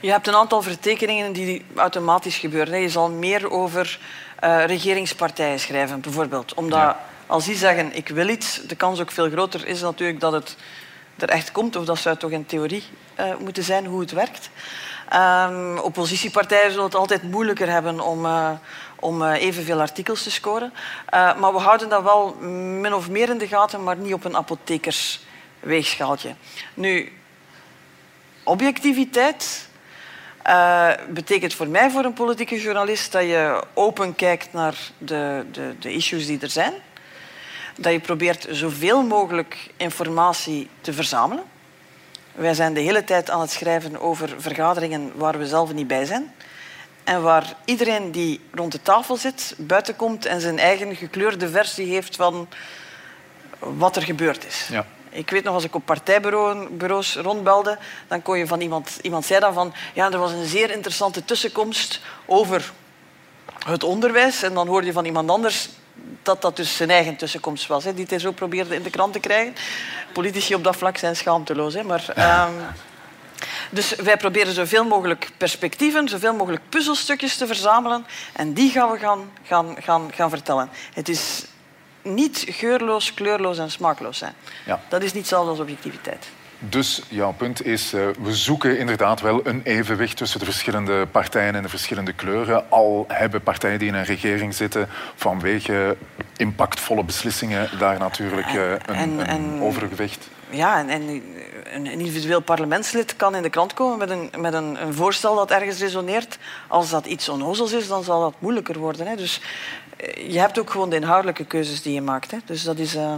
Je hebt een aantal vertekeningen die automatisch gebeuren. Je zal meer over eh, regeringspartijen schrijven, bijvoorbeeld. Omdat
Ja.
als die zeggen ik wil iets, de kans ook veel groter is natuurlijk dat het er echt komt. Of dat zou toch in theorie eh, moeten zijn hoe het werkt. Ehm, oppositiepartijen zullen het altijd moeilijker hebben om, eh, om eh, evenveel artikels te scoren. Maar we houden dat wel min of meer in de gaten, maar niet op een apothekersweegschaaltje. Nu, objectiviteit betekent voor mij, voor een politieke journalist, dat je open kijkt naar de, de, de issues die er zijn. Dat je probeert zoveel mogelijk informatie te verzamelen. Wij zijn de hele tijd aan het schrijven over vergaderingen waar we zelf niet bij zijn. En waar iedereen die rond de tafel zit, buiten komt en zijn eigen gekleurde versie heeft van wat er gebeurd is.
Ja.
Ik weet nog, als ik op partijbureaus rondbelde, dan kon je van iemand... Iemand zei dan van, ja, er was een zeer interessante tussenkomst over het onderwijs. En dan hoorde je van iemand anders dat dat dus zijn eigen tussenkomst was, hè, die hij zo probeerde in de krant te krijgen. Politici op dat vlak zijn schaamteloos. Hè, maar, ehm, dus wij proberen zoveel mogelijk perspectieven, zoveel mogelijk puzzelstukjes te verzamelen. En die gaan we gaan, gaan, gaan, gaan vertellen. Het is niet geurloos, kleurloos en smaakloos zijn.
Ja.
Dat is niet hetzelfde als objectiviteit.
Dus jouw punt is, eh, we zoeken inderdaad wel een evenwicht tussen de verschillende partijen en de verschillende kleuren. Al hebben partijen die in een regering zitten vanwege impactvolle beslissingen daar natuurlijk eh, een,
En-
een
en-
overgewicht.
ja, en, en een individueel parlementslid kan in de krant komen met een, met een, een voorstel dat ergens resoneert. Als dat iets onnozels is, dan zal dat moeilijker worden. Hè. Dus eh, je hebt ook gewoon de inhoudelijke keuzes die je maakt. Hè. Dus dat is... Uh,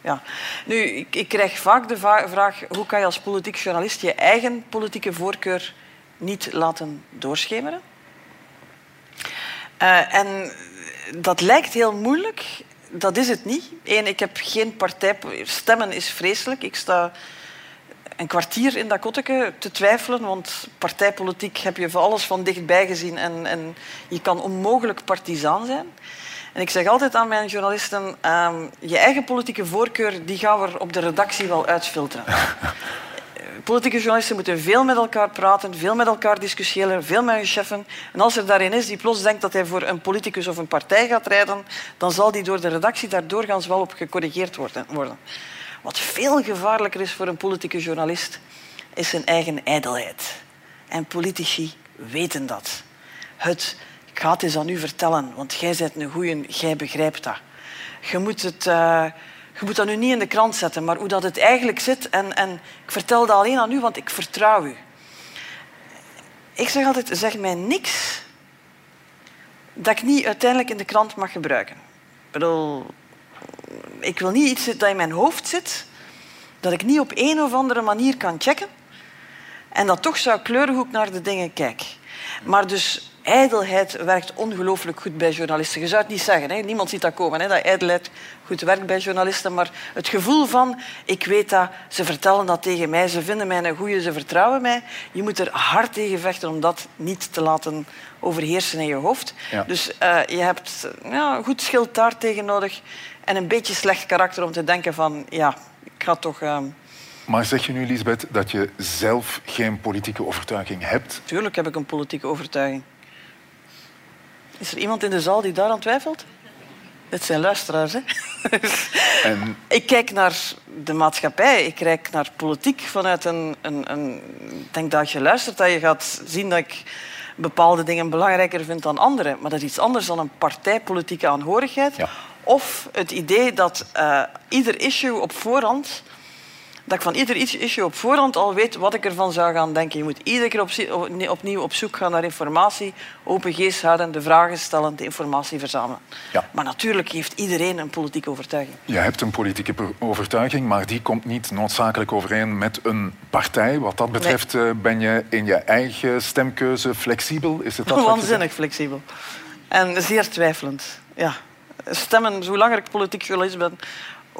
ja. Nu, ik, ik, krijg vaak de vraag hoe kan je als politiek journalist je eigen politieke voorkeur niet laten doorschemeren. Uh, en dat lijkt heel moeilijk. Dat is het niet. Eén, ik heb geen partij... Stemmen is vreselijk. Ik sta een kwartier in dat te twijfelen, want partijpolitiek heb je voor alles van dichtbij gezien en, en je kan onmogelijk partizaan zijn. En ik zeg altijd aan mijn journalisten, uh, je eigen politieke voorkeur die gaan we op de redactie wel uitfilteren. politieke journalisten moeten veel met elkaar praten, veel met elkaar discussiëren, veel met hun chefen. En als er daarin is die plots denkt dat hij voor een politicus of een partij gaat rijden, dan zal die door de redactie daar doorgaans wel op gecorrigeerd worden. Wat veel gevaarlijker is voor een politieke journalist, is zijn eigen ijdelheid. En politici weten dat. Het, ik ga het eens aan u vertellen, want jij bent een goeie, jij begrijpt dat. Je moet het... Uh, je moet dat nu niet in de krant zetten, maar hoe dat het eigenlijk zit. En, en ik vertel dat alleen aan u, want ik vertrouw u. Ik zeg altijd, zeg mij niks dat ik niet uiteindelijk in de krant mag gebruiken. Ik bedoel, ik wil niet iets dat in mijn hoofd zit, dat ik niet op een of andere manier kan checken en dat toch zou kleuren hoe ik naar de dingen kijk. Maar dus ijdelheid werkt ongelooflijk goed bij journalisten. Je zou het niet zeggen, hè? niemand ziet dat komen, hè? dat ijdelheid goed werkt bij journalisten. Maar het gevoel van, ik weet dat, ze vertellen dat tegen mij, ze vinden mij een goeie, ze vertrouwen mij. Je moet er hard tegen vechten om dat niet te laten overheersen in je hoofd. Dus uh, je hebt ja, goed schild daar tegen nodig en een beetje slecht karakter om te denken van, ja, ik ga toch... Uh...
Maar zeg je nu, Lisbeth, dat je zelf geen politieke overtuiging hebt?
Tuurlijk heb ik een politieke overtuiging. Is er iemand in de zaal die daaraan twijfelt? Dit zijn luisteraars, hè? En... ik kijk naar de maatschappij, ik kijk naar politiek vanuit een, een, een... Ik denk dat je luistert, dat je gaat zien dat ik bepaalde dingen belangrijker vind dan andere. Maar dat is iets anders dan een partijpolitieke aanhorigheid. Ja. Of het idee dat uh, ieder issue op voorhand dat ik van ieder issue op voorhand al weet wat ik ervan zou gaan denken. Je moet iedere keer op, opnieuw op zoek gaan naar informatie, open geest houden, de vragen stellen, de informatie verzamelen. Ja. Maar natuurlijk heeft iedereen een politieke overtuiging.
Je hebt een politieke overtuiging, maar die komt niet noodzakelijk overeen met een partij. Wat dat betreft eh, ben je in je eigen stemkeuze flexibel. Is het dat
Waanzinnig flexibel. En zeer twijfelend. Ja. Stemmen, hoe langer ik politiek journalist ben,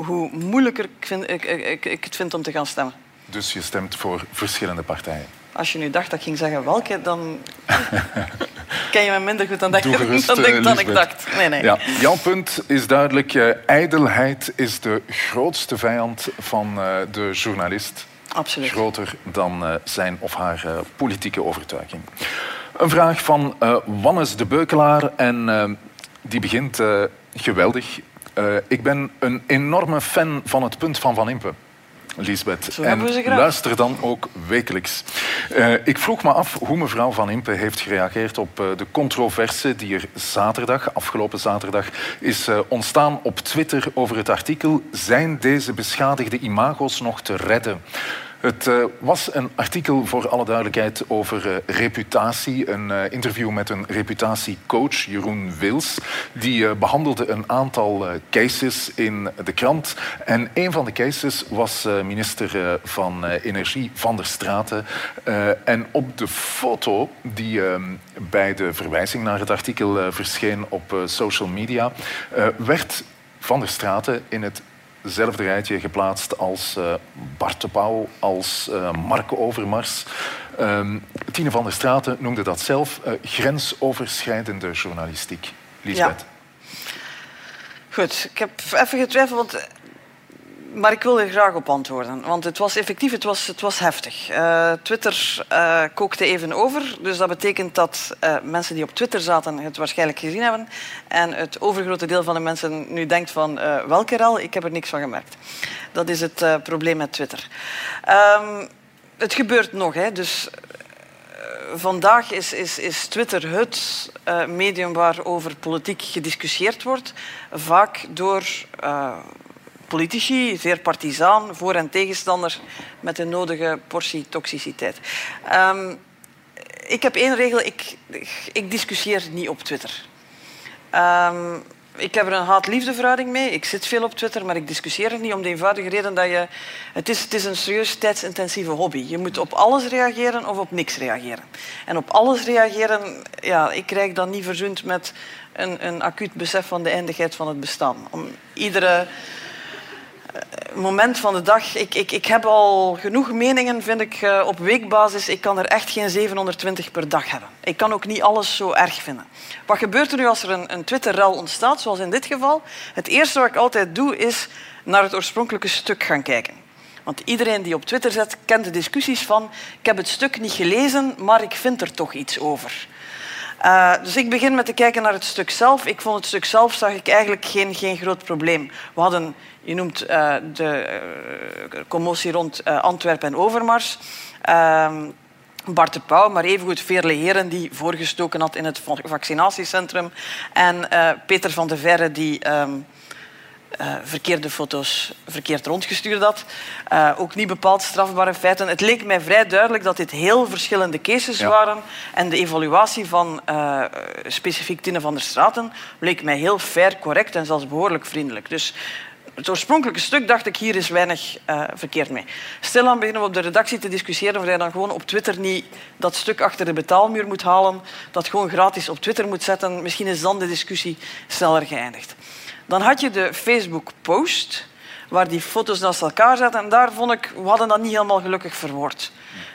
hoe moeilijker ik, vind, ik, ik, ik het vind om te gaan stemmen.
Dus je stemt voor verschillende partijen?
Als je nu dacht dat ik ging zeggen welke, dan ken je me minder goed dan, dat ik, dan,
ik,
dan ik dacht. Nee, nee.
Ja, jouw punt is duidelijk. Uh, ijdelheid is de grootste vijand van uh, de journalist.
Absoluut.
Groter dan uh, zijn of haar politieke overtuiging. Een vraag van Wannes de Beukelaar. En die begint geweldig. Uh, ik ben een enorme fan van het punt van Van Impe. Lisbeth.
en
luister dan ook wekelijks. Uh, ik vroeg me af hoe mevrouw Van Impe heeft gereageerd op uh, de controverse die er zaterdag, afgelopen zaterdag, is uh, ontstaan op Twitter over het artikel Zijn deze beschadigde imago's nog te redden? Het uh, was een artikel voor alle duidelijkheid over uh, reputatie. Een uh, interview met een reputatiecoach, Jeroen Wils. Die behandelde een aantal cases in de krant. En een van de cases was minister van Energie Van der Straten. en op de foto die ehm, bij de verwijzing naar het artikel verscheen op social media... werd Van der Straten in het hetzelfde rijtje geplaatst als uh, Bart de Pauw, als uh, Mark Overmars. Uh, Tine van der Straten noemde dat zelf uh, grensoverschrijdende journalistiek. Lisbeth. Ja.
Goed, ik heb even getwijfeld, want maar ik wil er graag op antwoorden, want het was effectief het was, het was heftig. Uh, Twitter uh, kookte even over, dus dat betekent dat uh, mensen die op Twitter zaten het waarschijnlijk gezien hebben en het overgrote deel van de mensen nu denkt van welke rel, ik heb er niks van gemerkt. Dat is het probleem met Twitter. Um, het gebeurt nog, hè, dus vandaag is, is, is, Twitter het medium waarover politiek gediscussieerd wordt. Vaak door politici, zeer partisaan, voor- en tegenstander, met de nodige portie toxiciteit. Um, ik heb één regel, ik, ik discussieer niet op Twitter. Um, ik heb er een haat-liefde verhouding mee. Ik zit veel op Twitter, maar ik discussieer er niet om de eenvoudige reden dat je... Het is, het is een serieus tijdsintensieve hobby. Je moet op alles reageren of op niks reageren. En op alles reageren, ja, ik krijg dan niet verzoend met een, een acuut besef van de eindigheid van het bestaan. Om iedere moment van de dag. Ik, ik, ik heb al genoeg meningen, vind ik, eh, op weekbasis. Ik kan er echt geen 720 per dag hebben. Ik kan ook niet alles zo erg vinden. Wat gebeurt er nu als er een, een Twitter-rel ontstaat, zoals in dit geval? Het eerste wat ik altijd doe, is naar het oorspronkelijke stuk gaan kijken. Want iedereen die op Twitter zet, kent de discussies van ik heb het stuk niet gelezen, maar ik vind er toch iets over. Uh, dus ik begin met te kijken naar het stuk zelf. Ik vond het stuk zelf zag ik eigenlijk geen, geen groot probleem. We hadden je noemt uh, de uh, commotie rond Antwerpen en Overmars. Ehm, Bart de Pauw, maar evengoed Veerle Heren die voorgestoken had in het vaccinatiecentrum. En Peter van de Verre die um, verkeerde foto's verkeerd rondgestuurd had. ook niet bepaald strafbare feiten. Het leek mij vrij duidelijk dat dit heel verschillende cases ja. waren. En de evaluatie van specifiek Tine van der Straten leek mij heel fair, correct en zelfs behoorlijk vriendelijk. Dus het oorspronkelijke stuk dacht ik, hier is weinig uh, verkeerd mee. Stilaan beginnen we op de redactie te discussiëren of hij dan gewoon op Twitter niet dat stuk achter de betaalmuur moet halen, dat gewoon gratis op Twitter moet zetten. Misschien is dan de discussie sneller geëindigd. Dan had je de Facebook-post, waar die foto's naast elkaar zaten. En daar vond ik, we hadden dat niet helemaal gelukkig verwoord.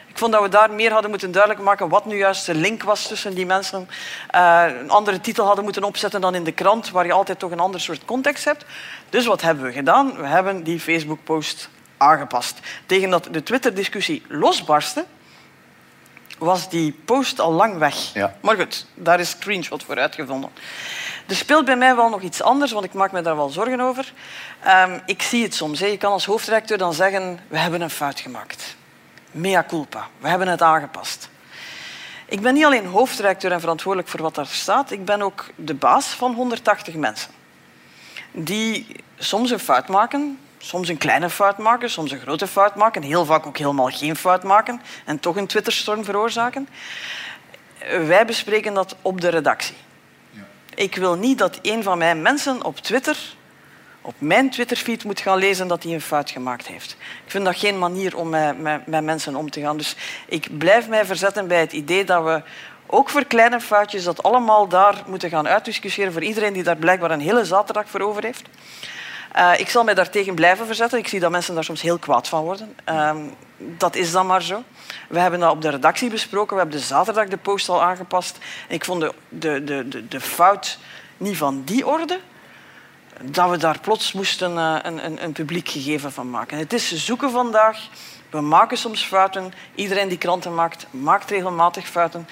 Ik vond dat we daar meer hadden moeten duidelijk maken wat nu juist de link was tussen die mensen. Uh, een andere titel hadden moeten opzetten dan in de krant, waar je altijd toch een ander soort context hebt. Dus wat hebben we gedaan? We hebben die Facebook-post aangepast. Tegen dat de Twitter-discussie losbarstte, was die post al lang weg.
Ja.
Maar goed, daar is screenshot voor uitgevonden. Er speelt bij mij wel nog iets anders, want ik maak me daar wel zorgen over. Um, ik zie het soms. Je kan als hoofdredacteur dan zeggen, we hebben een fout gemaakt. Mea culpa. We hebben het aangepast. Ik ben niet alleen hoofdredacteur en verantwoordelijk voor wat daar staat, ik ben ook de baas van 180 mensen. Die soms een fout maken, soms een kleine fout maken, soms een grote fout maken, heel vaak ook helemaal geen fout maken en toch een Twitterstorm veroorzaken. Wij bespreken dat op de redactie. Ik wil niet dat een van mijn mensen op Twitter op mijn Twitterfeed moet gaan lezen dat hij een fout gemaakt heeft. Ik vind dat geen manier om met, met, met mensen om te gaan. Dus ik blijf mij verzetten bij het idee dat we ook voor kleine foutjes dat allemaal daar moeten gaan uitdiscussiëren voor iedereen die daar blijkbaar een hele zaterdag voor over heeft. Uh, ik zal mij daartegen blijven verzetten. Ik zie dat mensen daar soms heel kwaad van worden. Uh, dat is dan maar zo. We hebben dat op de redactie besproken. We hebben de zaterdag de post al aangepast. Ik vond de, de, de, de fout niet van die orde dat we daar plots moesten uh, een, een, een, publiek gegeven van maken. Het is zoeken vandaag. We maken soms fouten. Iedereen die kranten maakt, maakt regelmatig fouten.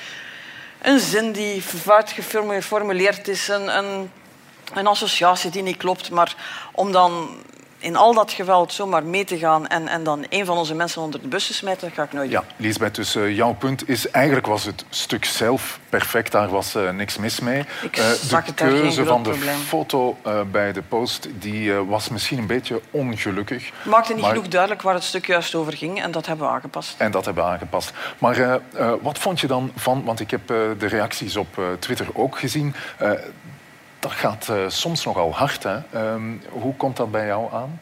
Een zin die fout geformuleerd is, een, een associatie die niet klopt. Maar om dan in al dat geweld zomaar mee te gaan en, en dan een van onze mensen onder de bus te smijten, dat ga ik nooit
doen. Ja, Lisbeth, dus uh, jouw punt is eigenlijk was het stuk zelf perfect, daar was uh, niks mis mee.
Ik uh,
de keuze van de probleem. foto bij de post die, was misschien een beetje ongelukkig.
Maakte niet maar... genoeg duidelijk waar het stuk juist over ging en dat hebben we aangepast.
En dat hebben we aangepast. Maar wat vond je dan van, want ik heb de reacties op Twitter ook gezien dat gaat uh, soms nogal hard. Hè? Um, hoe komt dat bij jou aan?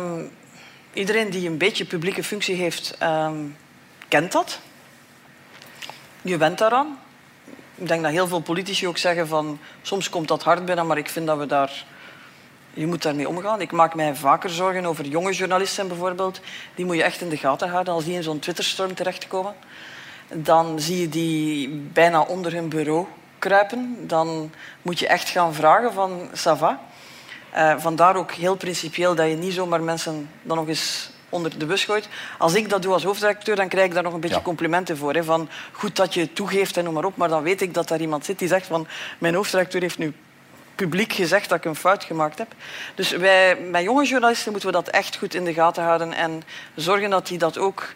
Um, iedereen die een beetje publieke functie heeft, um, kent dat. Je went daaraan. Ik denk dat heel veel politici ook zeggen van soms komt dat hard binnen, maar ik vind dat we daar je moet daarmee omgaan. Ik maak mij vaker zorgen over jonge journalisten bijvoorbeeld. Die moet je echt in de gaten houden als die in zo'n Twitterstorm terechtkomen. Dan zie je die bijna onder hun bureau kruipen, dan moet je echt gaan vragen van Sava. Uh, vandaar ook heel principieel dat je niet zomaar mensen dan nog eens onder de bus gooit. Als ik dat doe als hoofdredacteur, dan krijg ik daar nog een beetje ja. complimenten voor. Hè, van goed dat je het toegeeft en noem maar op. Maar dan weet ik dat daar iemand zit die zegt van mijn hoofdredacteur heeft nu publiek gezegd dat ik een fout gemaakt heb. Dus wij, met jonge journalisten moeten we dat echt goed in de gaten houden en zorgen dat die dat ook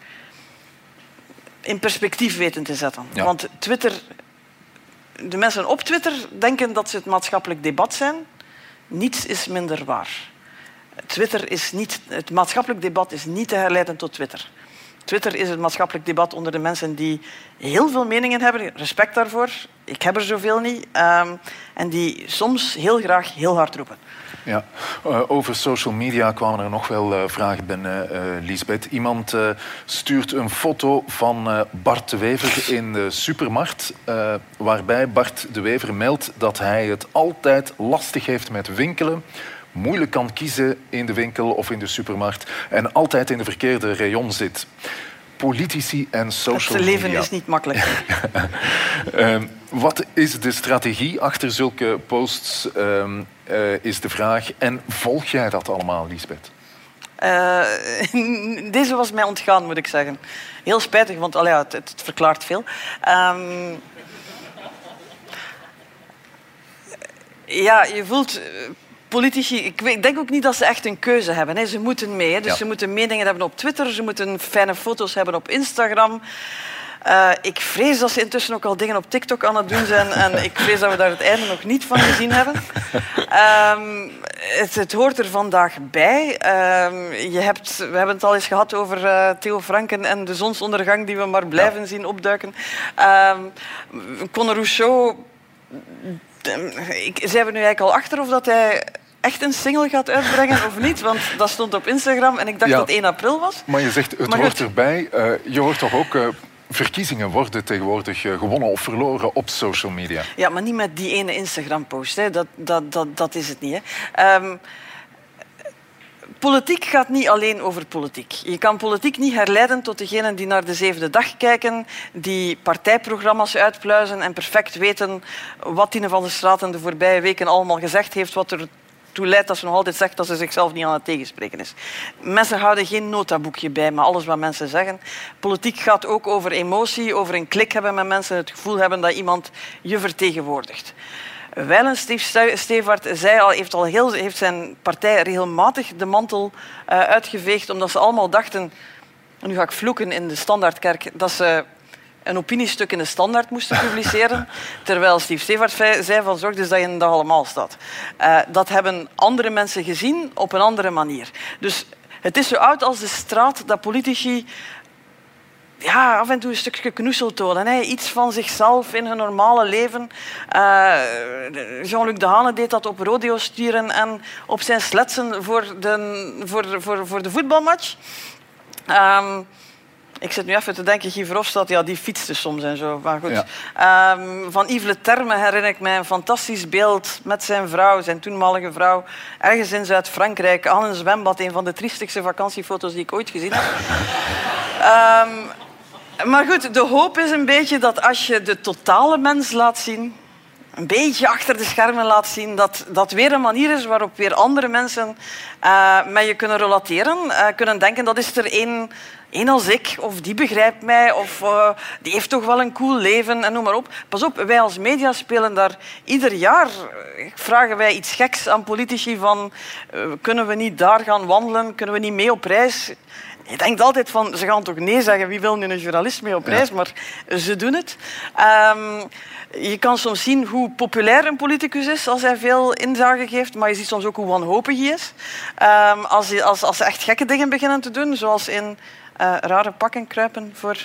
in perspectief weten te zetten.
Ja.
Want Twitter de mensen op Twitter denken dat ze het maatschappelijk debat zijn. Niets is minder waar. Twitter is niet, het maatschappelijk debat is niet te herleiden tot Twitter. Twitter is het maatschappelijk debat onder de mensen die heel veel meningen hebben. Respect daarvoor. Ik heb er zoveel niet. Um, en die soms heel graag heel hard roepen.
Ja, uh, over social media kwamen er nog wel uh, vragen binnen, uh, Lisbeth. Iemand stuurt een foto van Bart de Wever in de supermarkt, waarbij Bart de Wever meldt dat hij het altijd lastig heeft met winkelen moeilijk kan kiezen in de winkel of in de supermarkt en altijd in de verkeerde rayon zit. Politici en social
media. Het leven is niet makkelijk.
uh, wat is de strategie achter zulke posts, uh, uh, is de vraag. En volg jij dat allemaal, Lisbeth?
Uh, deze was mij ontgaan, moet ik zeggen. Heel spijtig, want allee, het, het, verklaart veel. Um, ja, je voelt politici, ik denk ook niet dat ze echt een keuze hebben. Hè. Ze moeten mee. Hè. Dus ze moeten meningen hebben op Twitter, ze moeten fijne foto's hebben op Instagram. Uh, ik vrees dat ze intussen ook al dingen op TikTok aan het doen zijn en ik vrees dat we daar het einde nog niet van gezien hebben. Um, het, het, hoort er vandaag bij. Um, je hebt, we hebben het al eens gehad over uh, Theo Franken en de zonsondergang die we maar blijven ja. zien opduiken. Um, Conor Rousseau ik, zijn we nu eigenlijk al achter of dat hij echt een single gaat uitbrengen of niet? Want dat stond op Instagram en ik dacht dat het 1 april was.
Maar je zegt, het maar hoort erbij. Uh, je hoort toch ook... Uh, verkiezingen worden tegenwoordig uh, gewonnen of verloren op social media.
Ja, maar niet met die ene Instagram-post. Dat, dat, dat, dat is het niet. Hè. Um, politiek gaat niet alleen over politiek. Je kan politiek niet herleiden tot degenen die naar de zevende dag kijken, die partijprogramma's uitpluizen en perfect weten wat Tine van der Straten de voorbije weken allemaal gezegd heeft, wat er toe leidt dat ze nog altijd zegt dat ze zichzelf niet aan het tegenspreken is. Mensen houden geen notaboekje bij, maar alles wat mensen zeggen. Politiek gaat ook over emotie, over een klik hebben met mensen, het gevoel hebben dat iemand je vertegenwoordigt. Wijlen Steve Stevart zei al, heeft, al heel, heeft zijn partij regelmatig de mantel uh, uitgeveegd, omdat ze allemaal dachten, nu ga ik vloeken in de Standaardkerk, dat ze een opiniestuk in de Standaard moesten publiceren. terwijl Steve Stevart zei van zorg dus dat je in de allemaal staat. Uh, dat hebben andere mensen gezien op een andere manier. Dus het is zo oud als de straat dat politici ja, af en toe een stukje knoesel tonen. Hè. Iets van zichzelf in hun normale leven. Uh, Jean-Luc Dehane deed dat op rodeo sturen en op zijn sletsen voor de, voor, voor, voor de voetbalmatch. Um, ik zit nu even te denken, Guy Verhofstadt, ja, die fietste soms en zo. Maar goed. Ja. Um, van Yves Le Terme herinner ik mij een fantastisch beeld met zijn vrouw, zijn toenmalige vrouw, ergens in Zuid-Frankrijk, aan een zwembad. Een van de triestigste vakantiefoto's die ik ooit gezien heb. um, maar goed, de hoop is een beetje dat als je de totale mens laat zien, een beetje achter de schermen laat zien, dat dat weer een manier is waarop weer andere mensen uh, met je kunnen relateren, uh, kunnen denken dat is er één één als ik, of die begrijpt mij, of uh, die heeft toch wel een cool leven en noem maar op. Pas op, wij als media spelen daar ieder jaar, vragen wij iets geks aan politici van kunnen we niet daar gaan wandelen, kunnen we niet mee op reis? Je denkt altijd van, ze gaan toch nee zeggen, wie wil nu een journalist mee op reis? Ja. Maar ze doen het. Um, je kan soms zien hoe populair een politicus is als hij veel inzage geeft, maar je ziet soms ook hoe wanhopig hij is. Um, als, hij, als, als ze echt gekke dingen beginnen te doen, zoals in uh, rare pakken kruipen voor...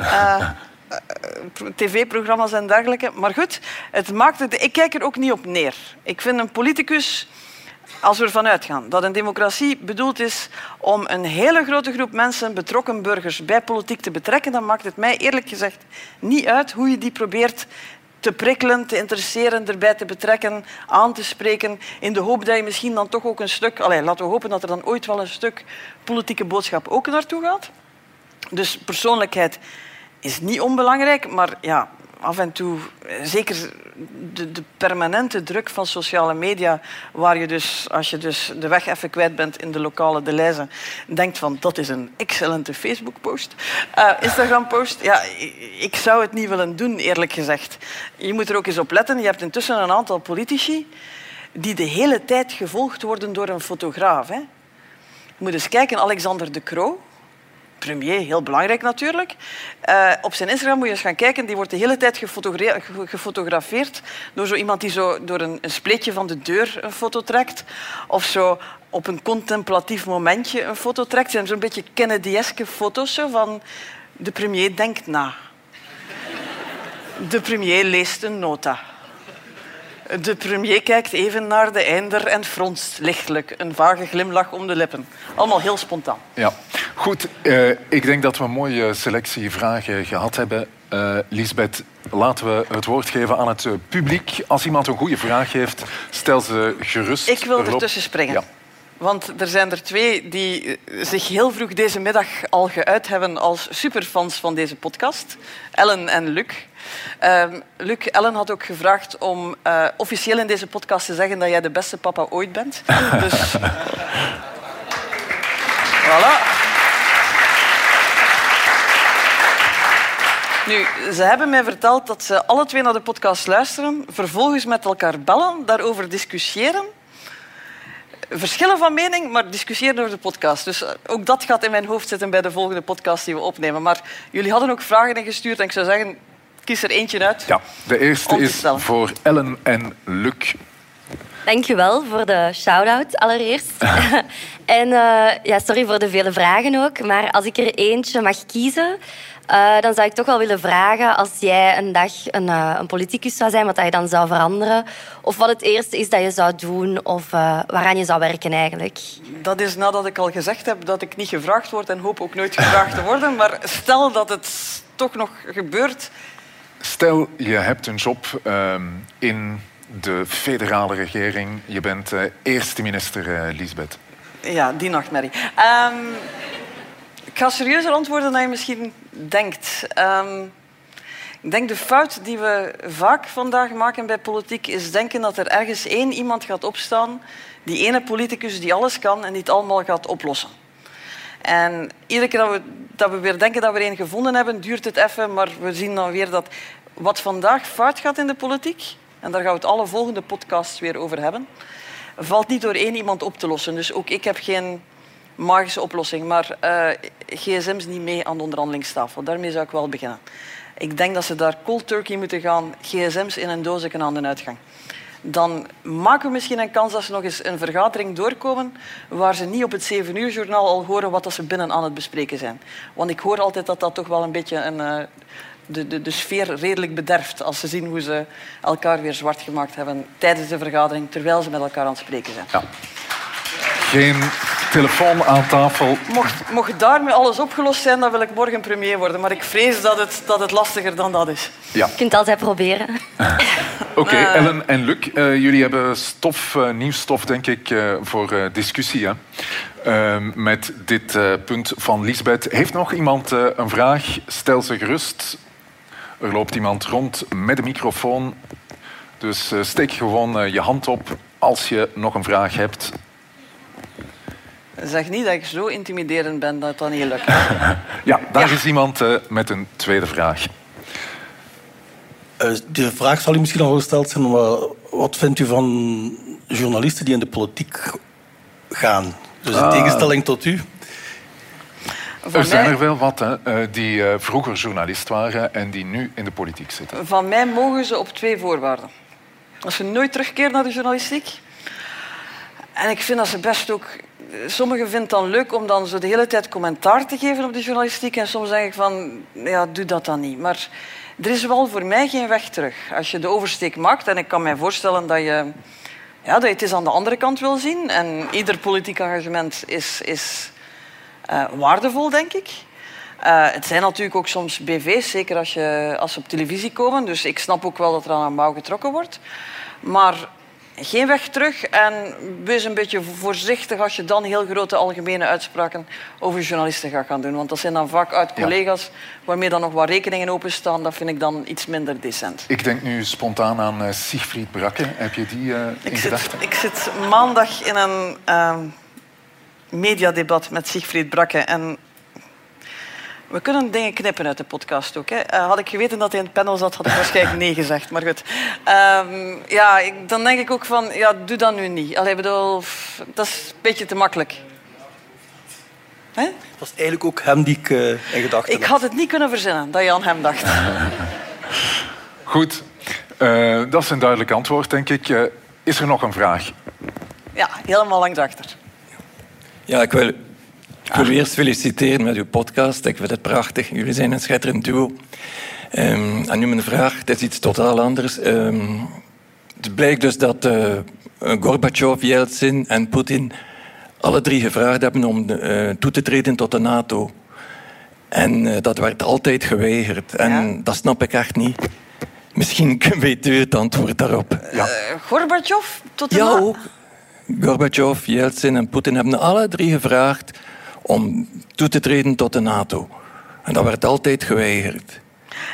Uh, tv-programma's en dergelijke. Maar goed, het maakt het, ik kijk er ook niet op neer. Ik vind een politicus als we ervan uitgaan dat een democratie bedoeld is om een hele grote groep mensen, betrokken burgers, bij politiek te betrekken, dan maakt het mij eerlijk gezegd niet uit hoe je die probeert te prikkelen, te interesseren, erbij te betrekken, aan te spreken, in de hoop dat je misschien dan toch ook een stuk... Allez, laten we hopen dat er dan ooit wel een stuk politieke boodschap ook naartoe gaat. Dus persoonlijkheid is niet onbelangrijk, maar ja, af en toe, zeker de, de, permanente druk van sociale media, waar je dus, als je dus de weg even kwijt bent in de lokale de lijzen, denkt van dat is een excellente Facebook-post, uh, Instagram-post. Ja, ik zou het niet willen doen, eerlijk gezegd. Je moet er ook eens op letten. Je hebt intussen een aantal politici die de hele tijd gevolgd worden door een fotograaf. Hè. Je moet eens kijken, Alexander de Croo premier, heel belangrijk natuurlijk. Uh, op zijn Instagram moet je eens gaan kijken. Die wordt de hele tijd gefotografeerd door zo iemand die zo door een, een spleetje van de deur een foto trekt. Of zo op een contemplatief momentje een foto trekt. Het zijn zo'n beetje Kennedy-eske foto's zo, van de premier denkt na. De premier leest een nota. De premier kijkt even naar de einder en fronst lichtelijk. Een vage glimlach om de lippen. Allemaal heel spontaan.
Ja, goed. Uh, ik denk dat we een mooie selectie vragen gehad hebben. Uh, Lisbeth, laten we het woord geven aan het publiek. Als iemand een goede vraag heeft, stel ze gerust.
Ik wil ertussen springen. Ja. Want er zijn er twee die zich heel vroeg deze middag al geuit hebben als superfans van deze podcast. Ellen en Luc. Uh, Luc, Ellen had ook gevraagd om uh, officieel in deze podcast te zeggen dat jij de beste papa ooit bent. Dus... voilà. Nu, ze hebben mij verteld dat ze alle twee naar de podcast luisteren, vervolgens met elkaar bellen, daarover discussiëren verschillen van mening, maar discussiëren over de podcast. Dus eh, ook dat gaat in mijn hoofd zitten bij de volgende podcast die we opnemen. Maar jullie hadden ook vragen ingestuurd en ik zou zeggen, kies er eentje uit.
Ja, de eerste is voor Ellen en Luc.
Dankjewel voor de shout-out allereerst. en uh, ja, sorry voor de vele vragen ook. Maar als ik er eentje mag kiezen, uh, dan zou ik toch wel willen vragen, als jij een dag een, uh, een politicus zou zijn, wat je dan zou veranderen? Of wat het eerste is dat je zou doen, of uh, waaraan je zou werken eigenlijk?
Dat is nadat ik al gezegd heb dat ik niet gevraagd word en hoop ook nooit gevraagd te worden. Maar stel dat het toch nog gebeurt.
Stel, je hebt een job uh, in de federale regering. Je bent eerste minister, Lisbeth.
Ja, die nachtmerrie. Um, ik ga serieuzer antwoorden dan je misschien denkt. Um, ik denk de fout die we vaak vandaag maken bij politiek is denken dat er ergens één iemand gaat opstaan, die ene politicus die alles kan en die het allemaal gaat oplossen. En iedere keer dat we, dat we weer denken dat we er één gevonden hebben, duurt het even, maar we zien dan weer dat wat vandaag fout gaat in de politiek, en daar gaan we het alle volgende podcasts weer over hebben, valt niet door één iemand op te lossen. Dus ook ik heb geen magische oplossing. Maar uh, gsm's niet mee aan de onderhandelingstafel. Daarmee zou ik wel beginnen. Ik denk dat ze daar cold turkey moeten gaan. gsm's in een doosje aan de uitgang. Dan maken we misschien een kans dat ze nog eens een vergadering doorkomen waar ze niet op het 7 uur journaal al horen wat ze binnen aan het bespreken zijn. Want ik hoor altijd dat dat toch wel een beetje een, uh, de, de, de sfeer redelijk bederft als ze zien hoe ze elkaar weer zwart gemaakt hebben tijdens de vergadering terwijl ze met elkaar aan het spreken zijn.
Ja. Geen telefoon aan tafel.
Mocht, mocht daarmee alles opgelost zijn, dan wil ik morgen premier worden. Maar ik vrees dat het, dat het lastiger dan dat is.
Ja. Je kunt het altijd proberen.
Oké, okay, uh, Ellen en Luc, uh, jullie hebben stof, uh, nieuw stof, denk ik, voor discussie. Hè? Ehm, met dit punt van Lisbeth. Heeft nog iemand een vraag? Stel ze gerust. Er loopt iemand rond met een microfoon. Dus steek gewoon je hand op als je nog een vraag hebt.
Zeg niet dat ik zo intimiderend ben dat het dan niet lukt.
ja, daar is iemand uh, met een tweede vraag.
Uh, de vraag zal u misschien al gesteld zijn, maar wat vindt u van journalisten die in de politiek gaan? Dus in ah. tegenstelling tot u.
Van er zijn er wel wat hè, eh, die uh, vroeger journalist waren en die nu in de politiek zitten.
Van mij mogen ze op twee voorwaarden. Als ze nooit terugkeren naar de journalistiek. En ik vind dat ze best ook sommigen vinden het dan leuk om dan zo de hele tijd commentaar te geven op de journalistiek. En soms zeg ik van, ja, doe dat dan niet. Maar er is wel voor mij geen weg terug. Als je de oversteek maakt, en ik kan mij voorstellen dat je, ja, dat je het eens aan de andere kant wil zien. En ieder politiek engagement is, is uh, waardevol, denk ik. Uh, het zijn natuurlijk ook soms BV's, zeker als, je, als ze op televisie komen. Dus ik snap ook wel dat er aan een mouw getrokken wordt. Maar geen weg terug en wees een beetje voorzichtig als je dan heel grote algemene uitspraken over journalisten gaat gaan doen. Want dat zijn dan vaak uit collega's waarmee dan nog wat rekeningen openstaan. Dat vind ik dan iets minder decent.
Ik denk nu spontaan aan uh, Siegfried Brakke. Heb je die uh, in gedachten?
Ik zit maandag in een uh, mediadebat met Siegfried Brakke. En we kunnen dingen knippen uit de podcast ook. Hè. Uh, had ik geweten dat hij in het panel zat, had ik waarschijnlijk nee gezegd. Maar goed. Um, ja, ik, dan denk ik ook van, ja, doe dat nu niet. Allee, bedoel, dat is een beetje te makkelijk. Hè?
Het was eigenlijk ook hem die ik uh, in gedachten
Ik had het niet kunnen verzinnen dat je aan hem dacht.
Goed, uh, dat is een duidelijk antwoord, denk ik. Uh, is er nog een vraag?
Ja, helemaal langs achter.
Ja, ik wil, ik wil eerst feliciteren met uw podcast. Ik vind het prachtig. Jullie zijn een schitterend duo. Um, en nu mijn vraag, het is iets totaal anders. Um, het blijkt dus dat uh, Gorbachev, Yeltsin en Poetin alle drie gevraagd hebben om uh, toe te treden tot de NATO. En uh, dat werd altijd geweigerd. En ja. dat snap ik echt niet. Misschien weet u het antwoord daarop.
Ja. Gorbachev tot de
Ja, ook. Gorbachev, Yeltsin en Poetin hebben alle drie gevraagd om toe te treden tot de NATO. En dat werd altijd geweigerd.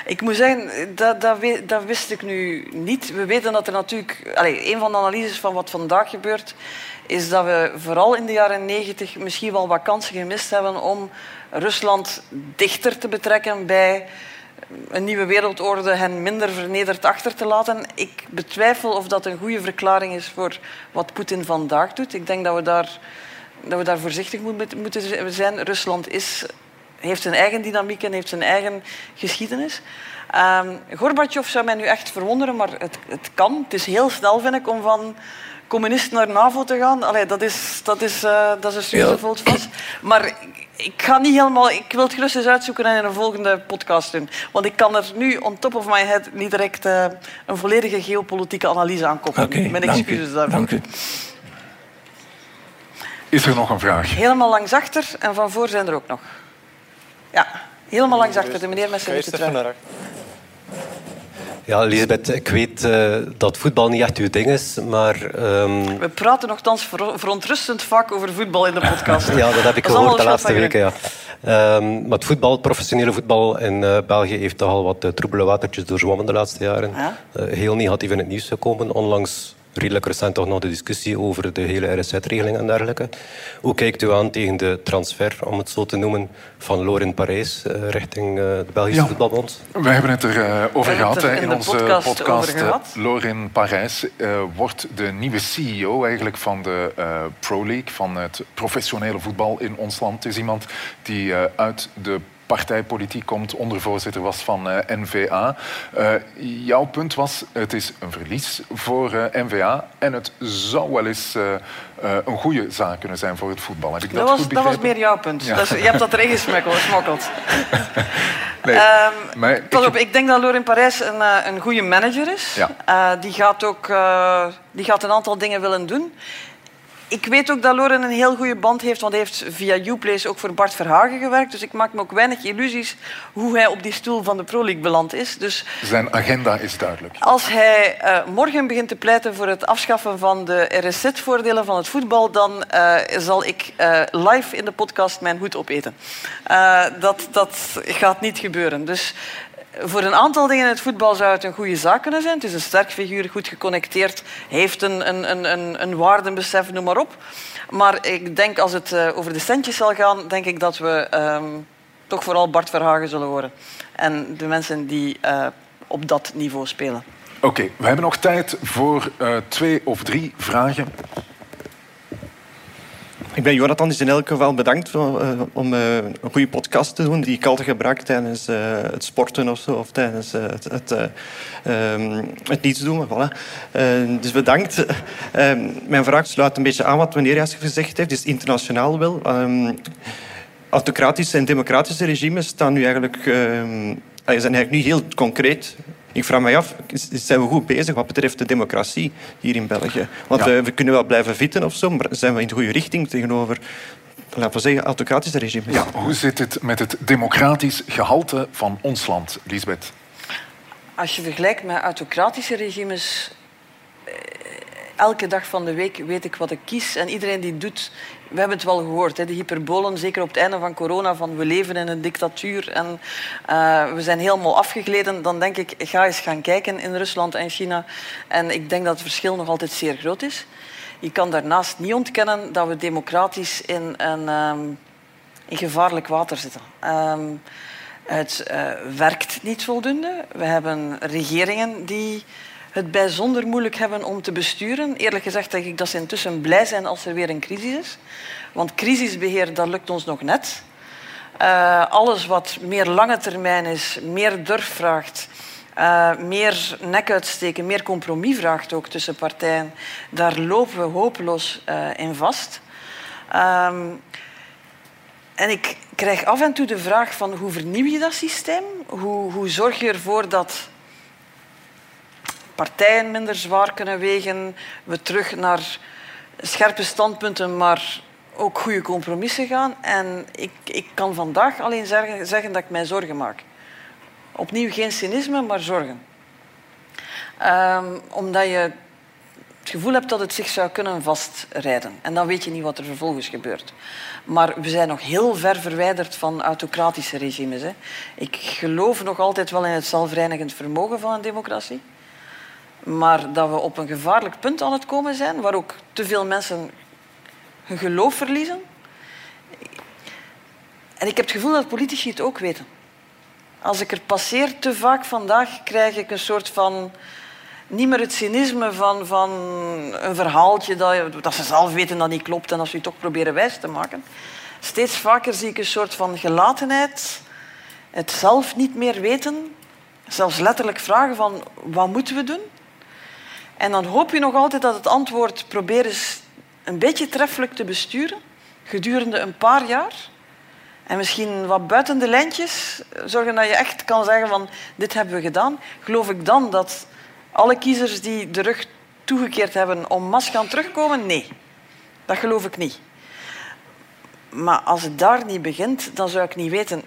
Ik moet zeggen, dat, dat, dat, wist ik nu niet. We weten dat er natuurlijk... Allez, een van de analyses van wat vandaag gebeurt, is dat we vooral in de jaren negentig misschien wel wat kansen gemist hebben om Rusland dichter te betrekken bij een nieuwe wereldorde hen minder vernederd achter te laten. Ik betwijfel of dat een goede verklaring is voor wat Poetin vandaag doet. Ik denk dat we daar, dat we daar voorzichtig moeten zijn. Rusland is heeft zijn eigen dynamiek en heeft zijn eigen geschiedenis. Gorbachev zou mij nu echt verwonderen, maar het, het, kan. Het is heel snel, vind ik, om van communist naar NAVO te gaan. Allee, dat, is, dat, is, uh, dat is een vast. vast. Maar ik, ik ga niet helemaal... Ik wil het gerust eens uitzoeken en in een volgende podcast doen. Want ik kan er nu on top of my head niet direct uh, een volledige geopolitieke analyse aan koppelen.
Okay,
Mijn excuses daarvoor.
Dank u.
Is er nog een vraag?
Helemaal langs achter en van voor zijn er ook nog. Ja, helemaal langs achter. De meneer met zijn witte trui.
Ja, Lisbeth, ik weet uh, dat voetbal niet echt uw ding is, maar... Um...
We praten nogthans verontrustend vaak over voetbal in de podcast.
ja, dat heb ik gehoord de laatste weken, ja. Um, maar het voetbal, het professionele voetbal in uh, België heeft toch al wat uh, troebele watertjes doorzwommen de laatste jaren. Ja? heel negatief in het nieuws gekomen, onlangs redelijk recent toch nog de discussie over de hele RSZ-regeling en dergelijke. Hoe kijkt u aan tegen de transfer, om het zo te noemen, van Loren Parijs uh, richting uh, de Belgische
ja.
Voetbalbond?
We hebben het erover uh, over gehad
in,
in onze
podcast.
podcast. Loren Parijs wordt de nieuwe CEO eigenlijk van de Pro League, van het professionele voetbal in ons land. Het is iemand die uit de partijpolitiek komt, ondervoorzitter was van uh, N-VA. Uh, jouw punt was, het is een verlies voor uh, N-VA en het zou wel eens een goede zaak kunnen zijn voor het voetbal. Heb ik dat,
dat, was,
goed
dat was meer jouw punt. Ja. Je hebt dat erin gesmokkeld.
nee,
um,
maar
op, ik denk dat Lorin Parijs een, een goede manager is.
Ja.
die, gaat ook, die gaat een aantal dingen willen doen. Ik weet ook dat Loren een heel goede band heeft, want hij heeft via Uplace ook voor Bart Verhagen gewerkt. Dus ik maak me ook weinig illusies hoe hij op die stoel van de Pro League beland is. Dus
Zijn agenda is duidelijk.
als hij uh, morgen begint te pleiten voor het afschaffen van de RSZ-voordelen van het voetbal, dan uh, zal ik uh, live in de podcast mijn hoed opeten. dat, dat gaat niet gebeuren. Dus voor een aantal dingen in het voetbal zou het een goede zaak kunnen zijn. Het is een sterk figuur, goed geconnecteerd, heeft een, een, een, een waardenbesef, noem maar op. Maar ik denk als het uh, over de centjes zal gaan, denk ik dat we um, toch vooral Bart Verhagen zullen horen. En de mensen die uh, op dat niveau spelen.
Oké, we hebben nog tijd voor uh, twee of drie vragen.
Ik ben Jonathan, dus in elk geval bedankt uh, om uh, een goede podcast te doen die ik altijd gebruik tijdens uh, het sporten of zo, of tijdens het, het, um, het niets doen. Dus bedankt. mijn vraag sluit een beetje aan wat meneer juist gezegd heeft, dus internationaal wel. Um, autocratische en democratische regimes staan nu eigenlijk, zijn eigenlijk nu heel concreet ik vraag me af, zijn we goed bezig wat betreft de democratie hier in België? Want ja. we, kunnen wel blijven vitten of zo, maar zijn we in de goede richting tegenover, laten we zeggen, autocratische regimes?
Ja, hoe zit het met het democratisch gehalte van ons land, Lisbeth?
Als je vergelijkt met autocratische regimes, elke dag van de week weet ik wat ik kies. En iedereen die doet, we hebben het wel gehoord, hè, de hyperbolen, zeker op het einde van corona, van we leven in een dictatuur en uh, we zijn helemaal afgegleden. Dan denk ik, ga eens gaan kijken in Rusland en China. En ik denk dat het verschil nog altijd zeer groot is. Je kan daarnaast niet ontkennen dat we democratisch in een um, in gevaarlijk water zitten. Um, het uh, werkt niet voldoende. We hebben regeringen die het bijzonder moeilijk hebben om te besturen. Eerlijk gezegd denk ik dat ze intussen blij zijn als er weer een crisis is. Want crisisbeheer, dat lukt ons nog net. Uh, alles wat meer lange termijn is, meer durf vraagt, uh, meer nek uitsteken, meer compromis vraagt ook tussen partijen, daar lopen we hopeloos uh, in vast. Um, en ik krijg af en toe de vraag van hoe vernieuw je dat systeem? Hoe, hoe zorg je ervoor dat partijen minder zwaar kunnen wegen, we terug naar scherpe standpunten, maar ook goede compromissen gaan. En ik, ik kan vandaag alleen zeggen, zeggen dat ik mij zorgen maak. Opnieuw geen cynisme, maar zorgen. Um, omdat je het gevoel hebt dat het zich zou kunnen vastrijden. En dan weet je niet wat er vervolgens gebeurt. Maar we zijn nog heel ver verwijderd van autocratische regimes. Hè. Ik geloof nog altijd wel in het zelfreinigend vermogen van een democratie. Maar dat we op een gevaarlijk punt aan het komen zijn, waar ook te veel mensen hun geloof verliezen. En ik heb het gevoel dat politici het ook weten. Als ik er passeer te vaak vandaag, krijg ik een soort van niet meer het cynisme van, van een verhaaltje dat, dat ze zelf weten dat niet klopt en als ze je toch proberen wijs te maken. Steeds vaker zie ik een soort van gelatenheid, het zelf niet meer weten, zelfs letterlijk vragen van wat moeten we doen? En dan hoop je nog altijd dat het antwoord probeer eens een beetje treffelijk te besturen gedurende een paar jaar. En misschien wat buiten de lijntjes zorgen dat je echt kan zeggen van dit hebben we gedaan. Geloof ik dan dat alle kiezers die de rug toegekeerd hebben om mas gaan terugkomen? Nee, dat geloof ik niet. Maar als het daar niet begint, dan zou ik niet weten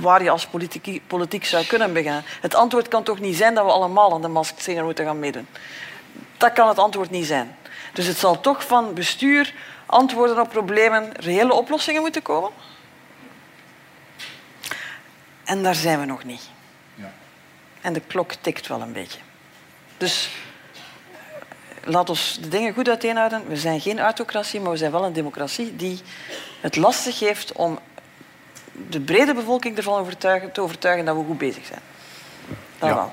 waar je als politiek, politiek zou kunnen beginnen. Het antwoord kan toch niet zijn dat we allemaal aan de Masked Singer moeten gaan meedoen. Dat kan het antwoord niet zijn. Dus het zal toch van bestuur, antwoorden op problemen, reële oplossingen moeten komen. En daar zijn we nog niet. En de klok tikt wel een beetje. Dus laat ons de dingen goed uiteenhouden. We zijn geen autocratie, maar we zijn wel een democratie die het lastig heeft om de brede bevolking ervan overtuigen, te overtuigen dat we goed bezig zijn. Dat ja. wel.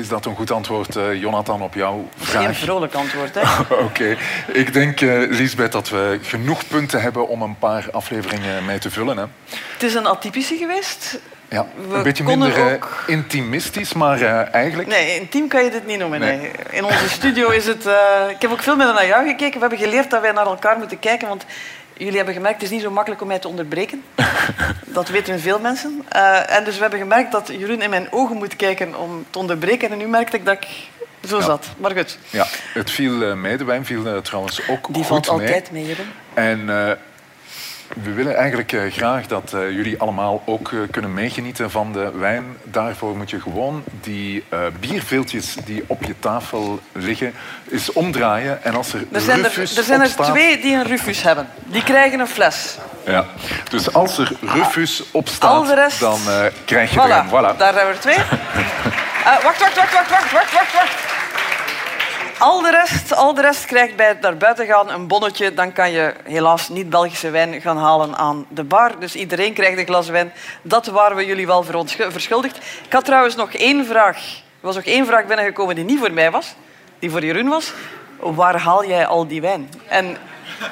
Is dat een goed antwoord, uh, Jonathan, op jouw vraag?
Geen vrolijk antwoord, hè?
Oké. Ik denk, uh, Lisbeth, dat we genoeg punten hebben om een paar afleveringen mee te vullen. Hè?
Het is een atypische geweest.
Ja, een beetje minder eh, ook... intimistisch, maar uh, eigenlijk...
Nee, intiem kan je dit niet noemen. Nee. In onze studio is het... Ik heb ook veel meer naar jou gekeken. We hebben geleerd dat wij naar elkaar moeten kijken, want jullie hebben gemerkt, het is niet zo makkelijk om mij te onderbreken. dat weten veel mensen. en dus we hebben gemerkt dat Jeroen in mijn ogen moet kijken om te onderbreken. En nu merkte ik dat ik zo zat. Maar goed.
Ja, het viel mee. De wijn viel trouwens ook
Die
goed mee.
valt altijd mee, Jeroen.
En we willen eigenlijk eh, graag dat eh, jullie allemaal ook eh, kunnen meegenieten van de wijn. Daarvoor moet je gewoon die bierveeltjes die op je tafel liggen, eens omdraaien. En als er,
er zijn
er, er
zijn er twee die een Rufus hebben. Die krijgen een fles.
Ja, dus als er Rufus op staat,
rest...
dan krijg je
voilà.
er een. Voilà.
Daar hebben we er twee. wacht, wacht, wacht, wacht, wacht, wacht, wacht, wacht. Al de, rest, al de rest krijgt bij het naar buiten gaan een bonnetje. Dan kan je helaas niet Belgische wijn gaan halen aan de bar. Dus iedereen krijgt een glas wijn. Dat waren we jullie wel verschuldigd. Ik had trouwens nog één vraag. Er was nog één vraag binnengekomen die niet voor mij was. Die voor Jeroen was. Waar haal jij al die wijn? En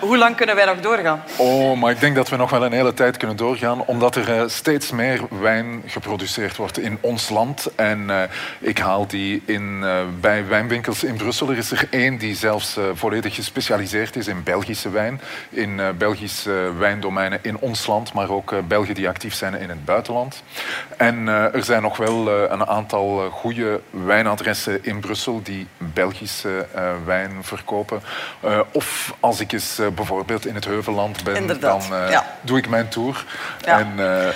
hoe lang kunnen wij nog doorgaan?
Oh, maar ik denk dat we nog wel een hele tijd kunnen doorgaan, omdat er uh, steeds meer wijn geproduceerd wordt in ons land. En uh, ik haal die in, uh, bij wijnwinkels in Brussel. Er is er één die zelfs volledig gespecialiseerd is in Belgische wijn, in Belgische wijndomeinen in ons land, maar ook Belgen die actief zijn in het buitenland. En er zijn nog wel een aantal goede wijnadressen in Brussel die Belgische wijn verkopen. of als ik eens uh, bijvoorbeeld in het Heuvelland ben,
Inderdaad.
dan
ja.
doe ik mijn tour.
Ja.
En, uh,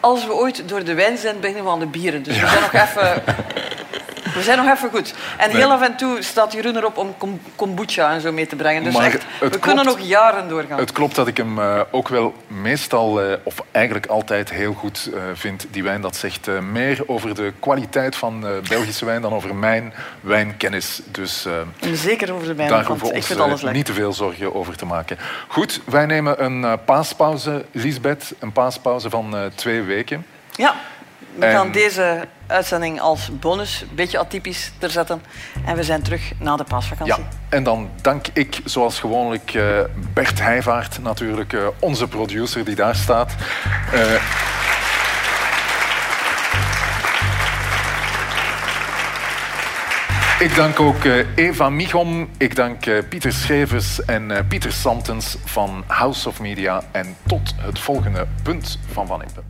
Als we ooit door de wijn zijn, beginnen we aan de bieren. Dus we zijn nog even... We zijn nog even goed. En
Nee.
heel af en toe staat Jeroen erop om kom- kombucha en zo mee te brengen. Dus echt, we
klopt.
kunnen nog jaren doorgaan.
Het klopt dat ik hem eh, ook wel meestal, eh, of eigenlijk altijd heel goed eh, vind, die wijn. Dat zegt meer over de kwaliteit van Belgische wijn dan over mijn wijnkennis. Dus
En zeker over de wijn,
daar hoeven we
ik
ons
vind alles lekker.
niet te veel zorgen over te maken. Goed, wij nemen een paaspauze, Lisbeth. Een paaspauze van twee weken.
Ja, We gaan deze uitzending als bonus, een beetje atypisch, er zetten. En we zijn terug na de paasvakantie.
Ja, en dan dank ik zoals gewoonlijk uh, Bert Heijvaart, natuurlijk uh, onze producer die daar staat. Uh, Ik dank ook Eva Michom, ik dank Pieter Schevers en Pieter Santens van House of Media. En tot het volgende punt van Van Impe.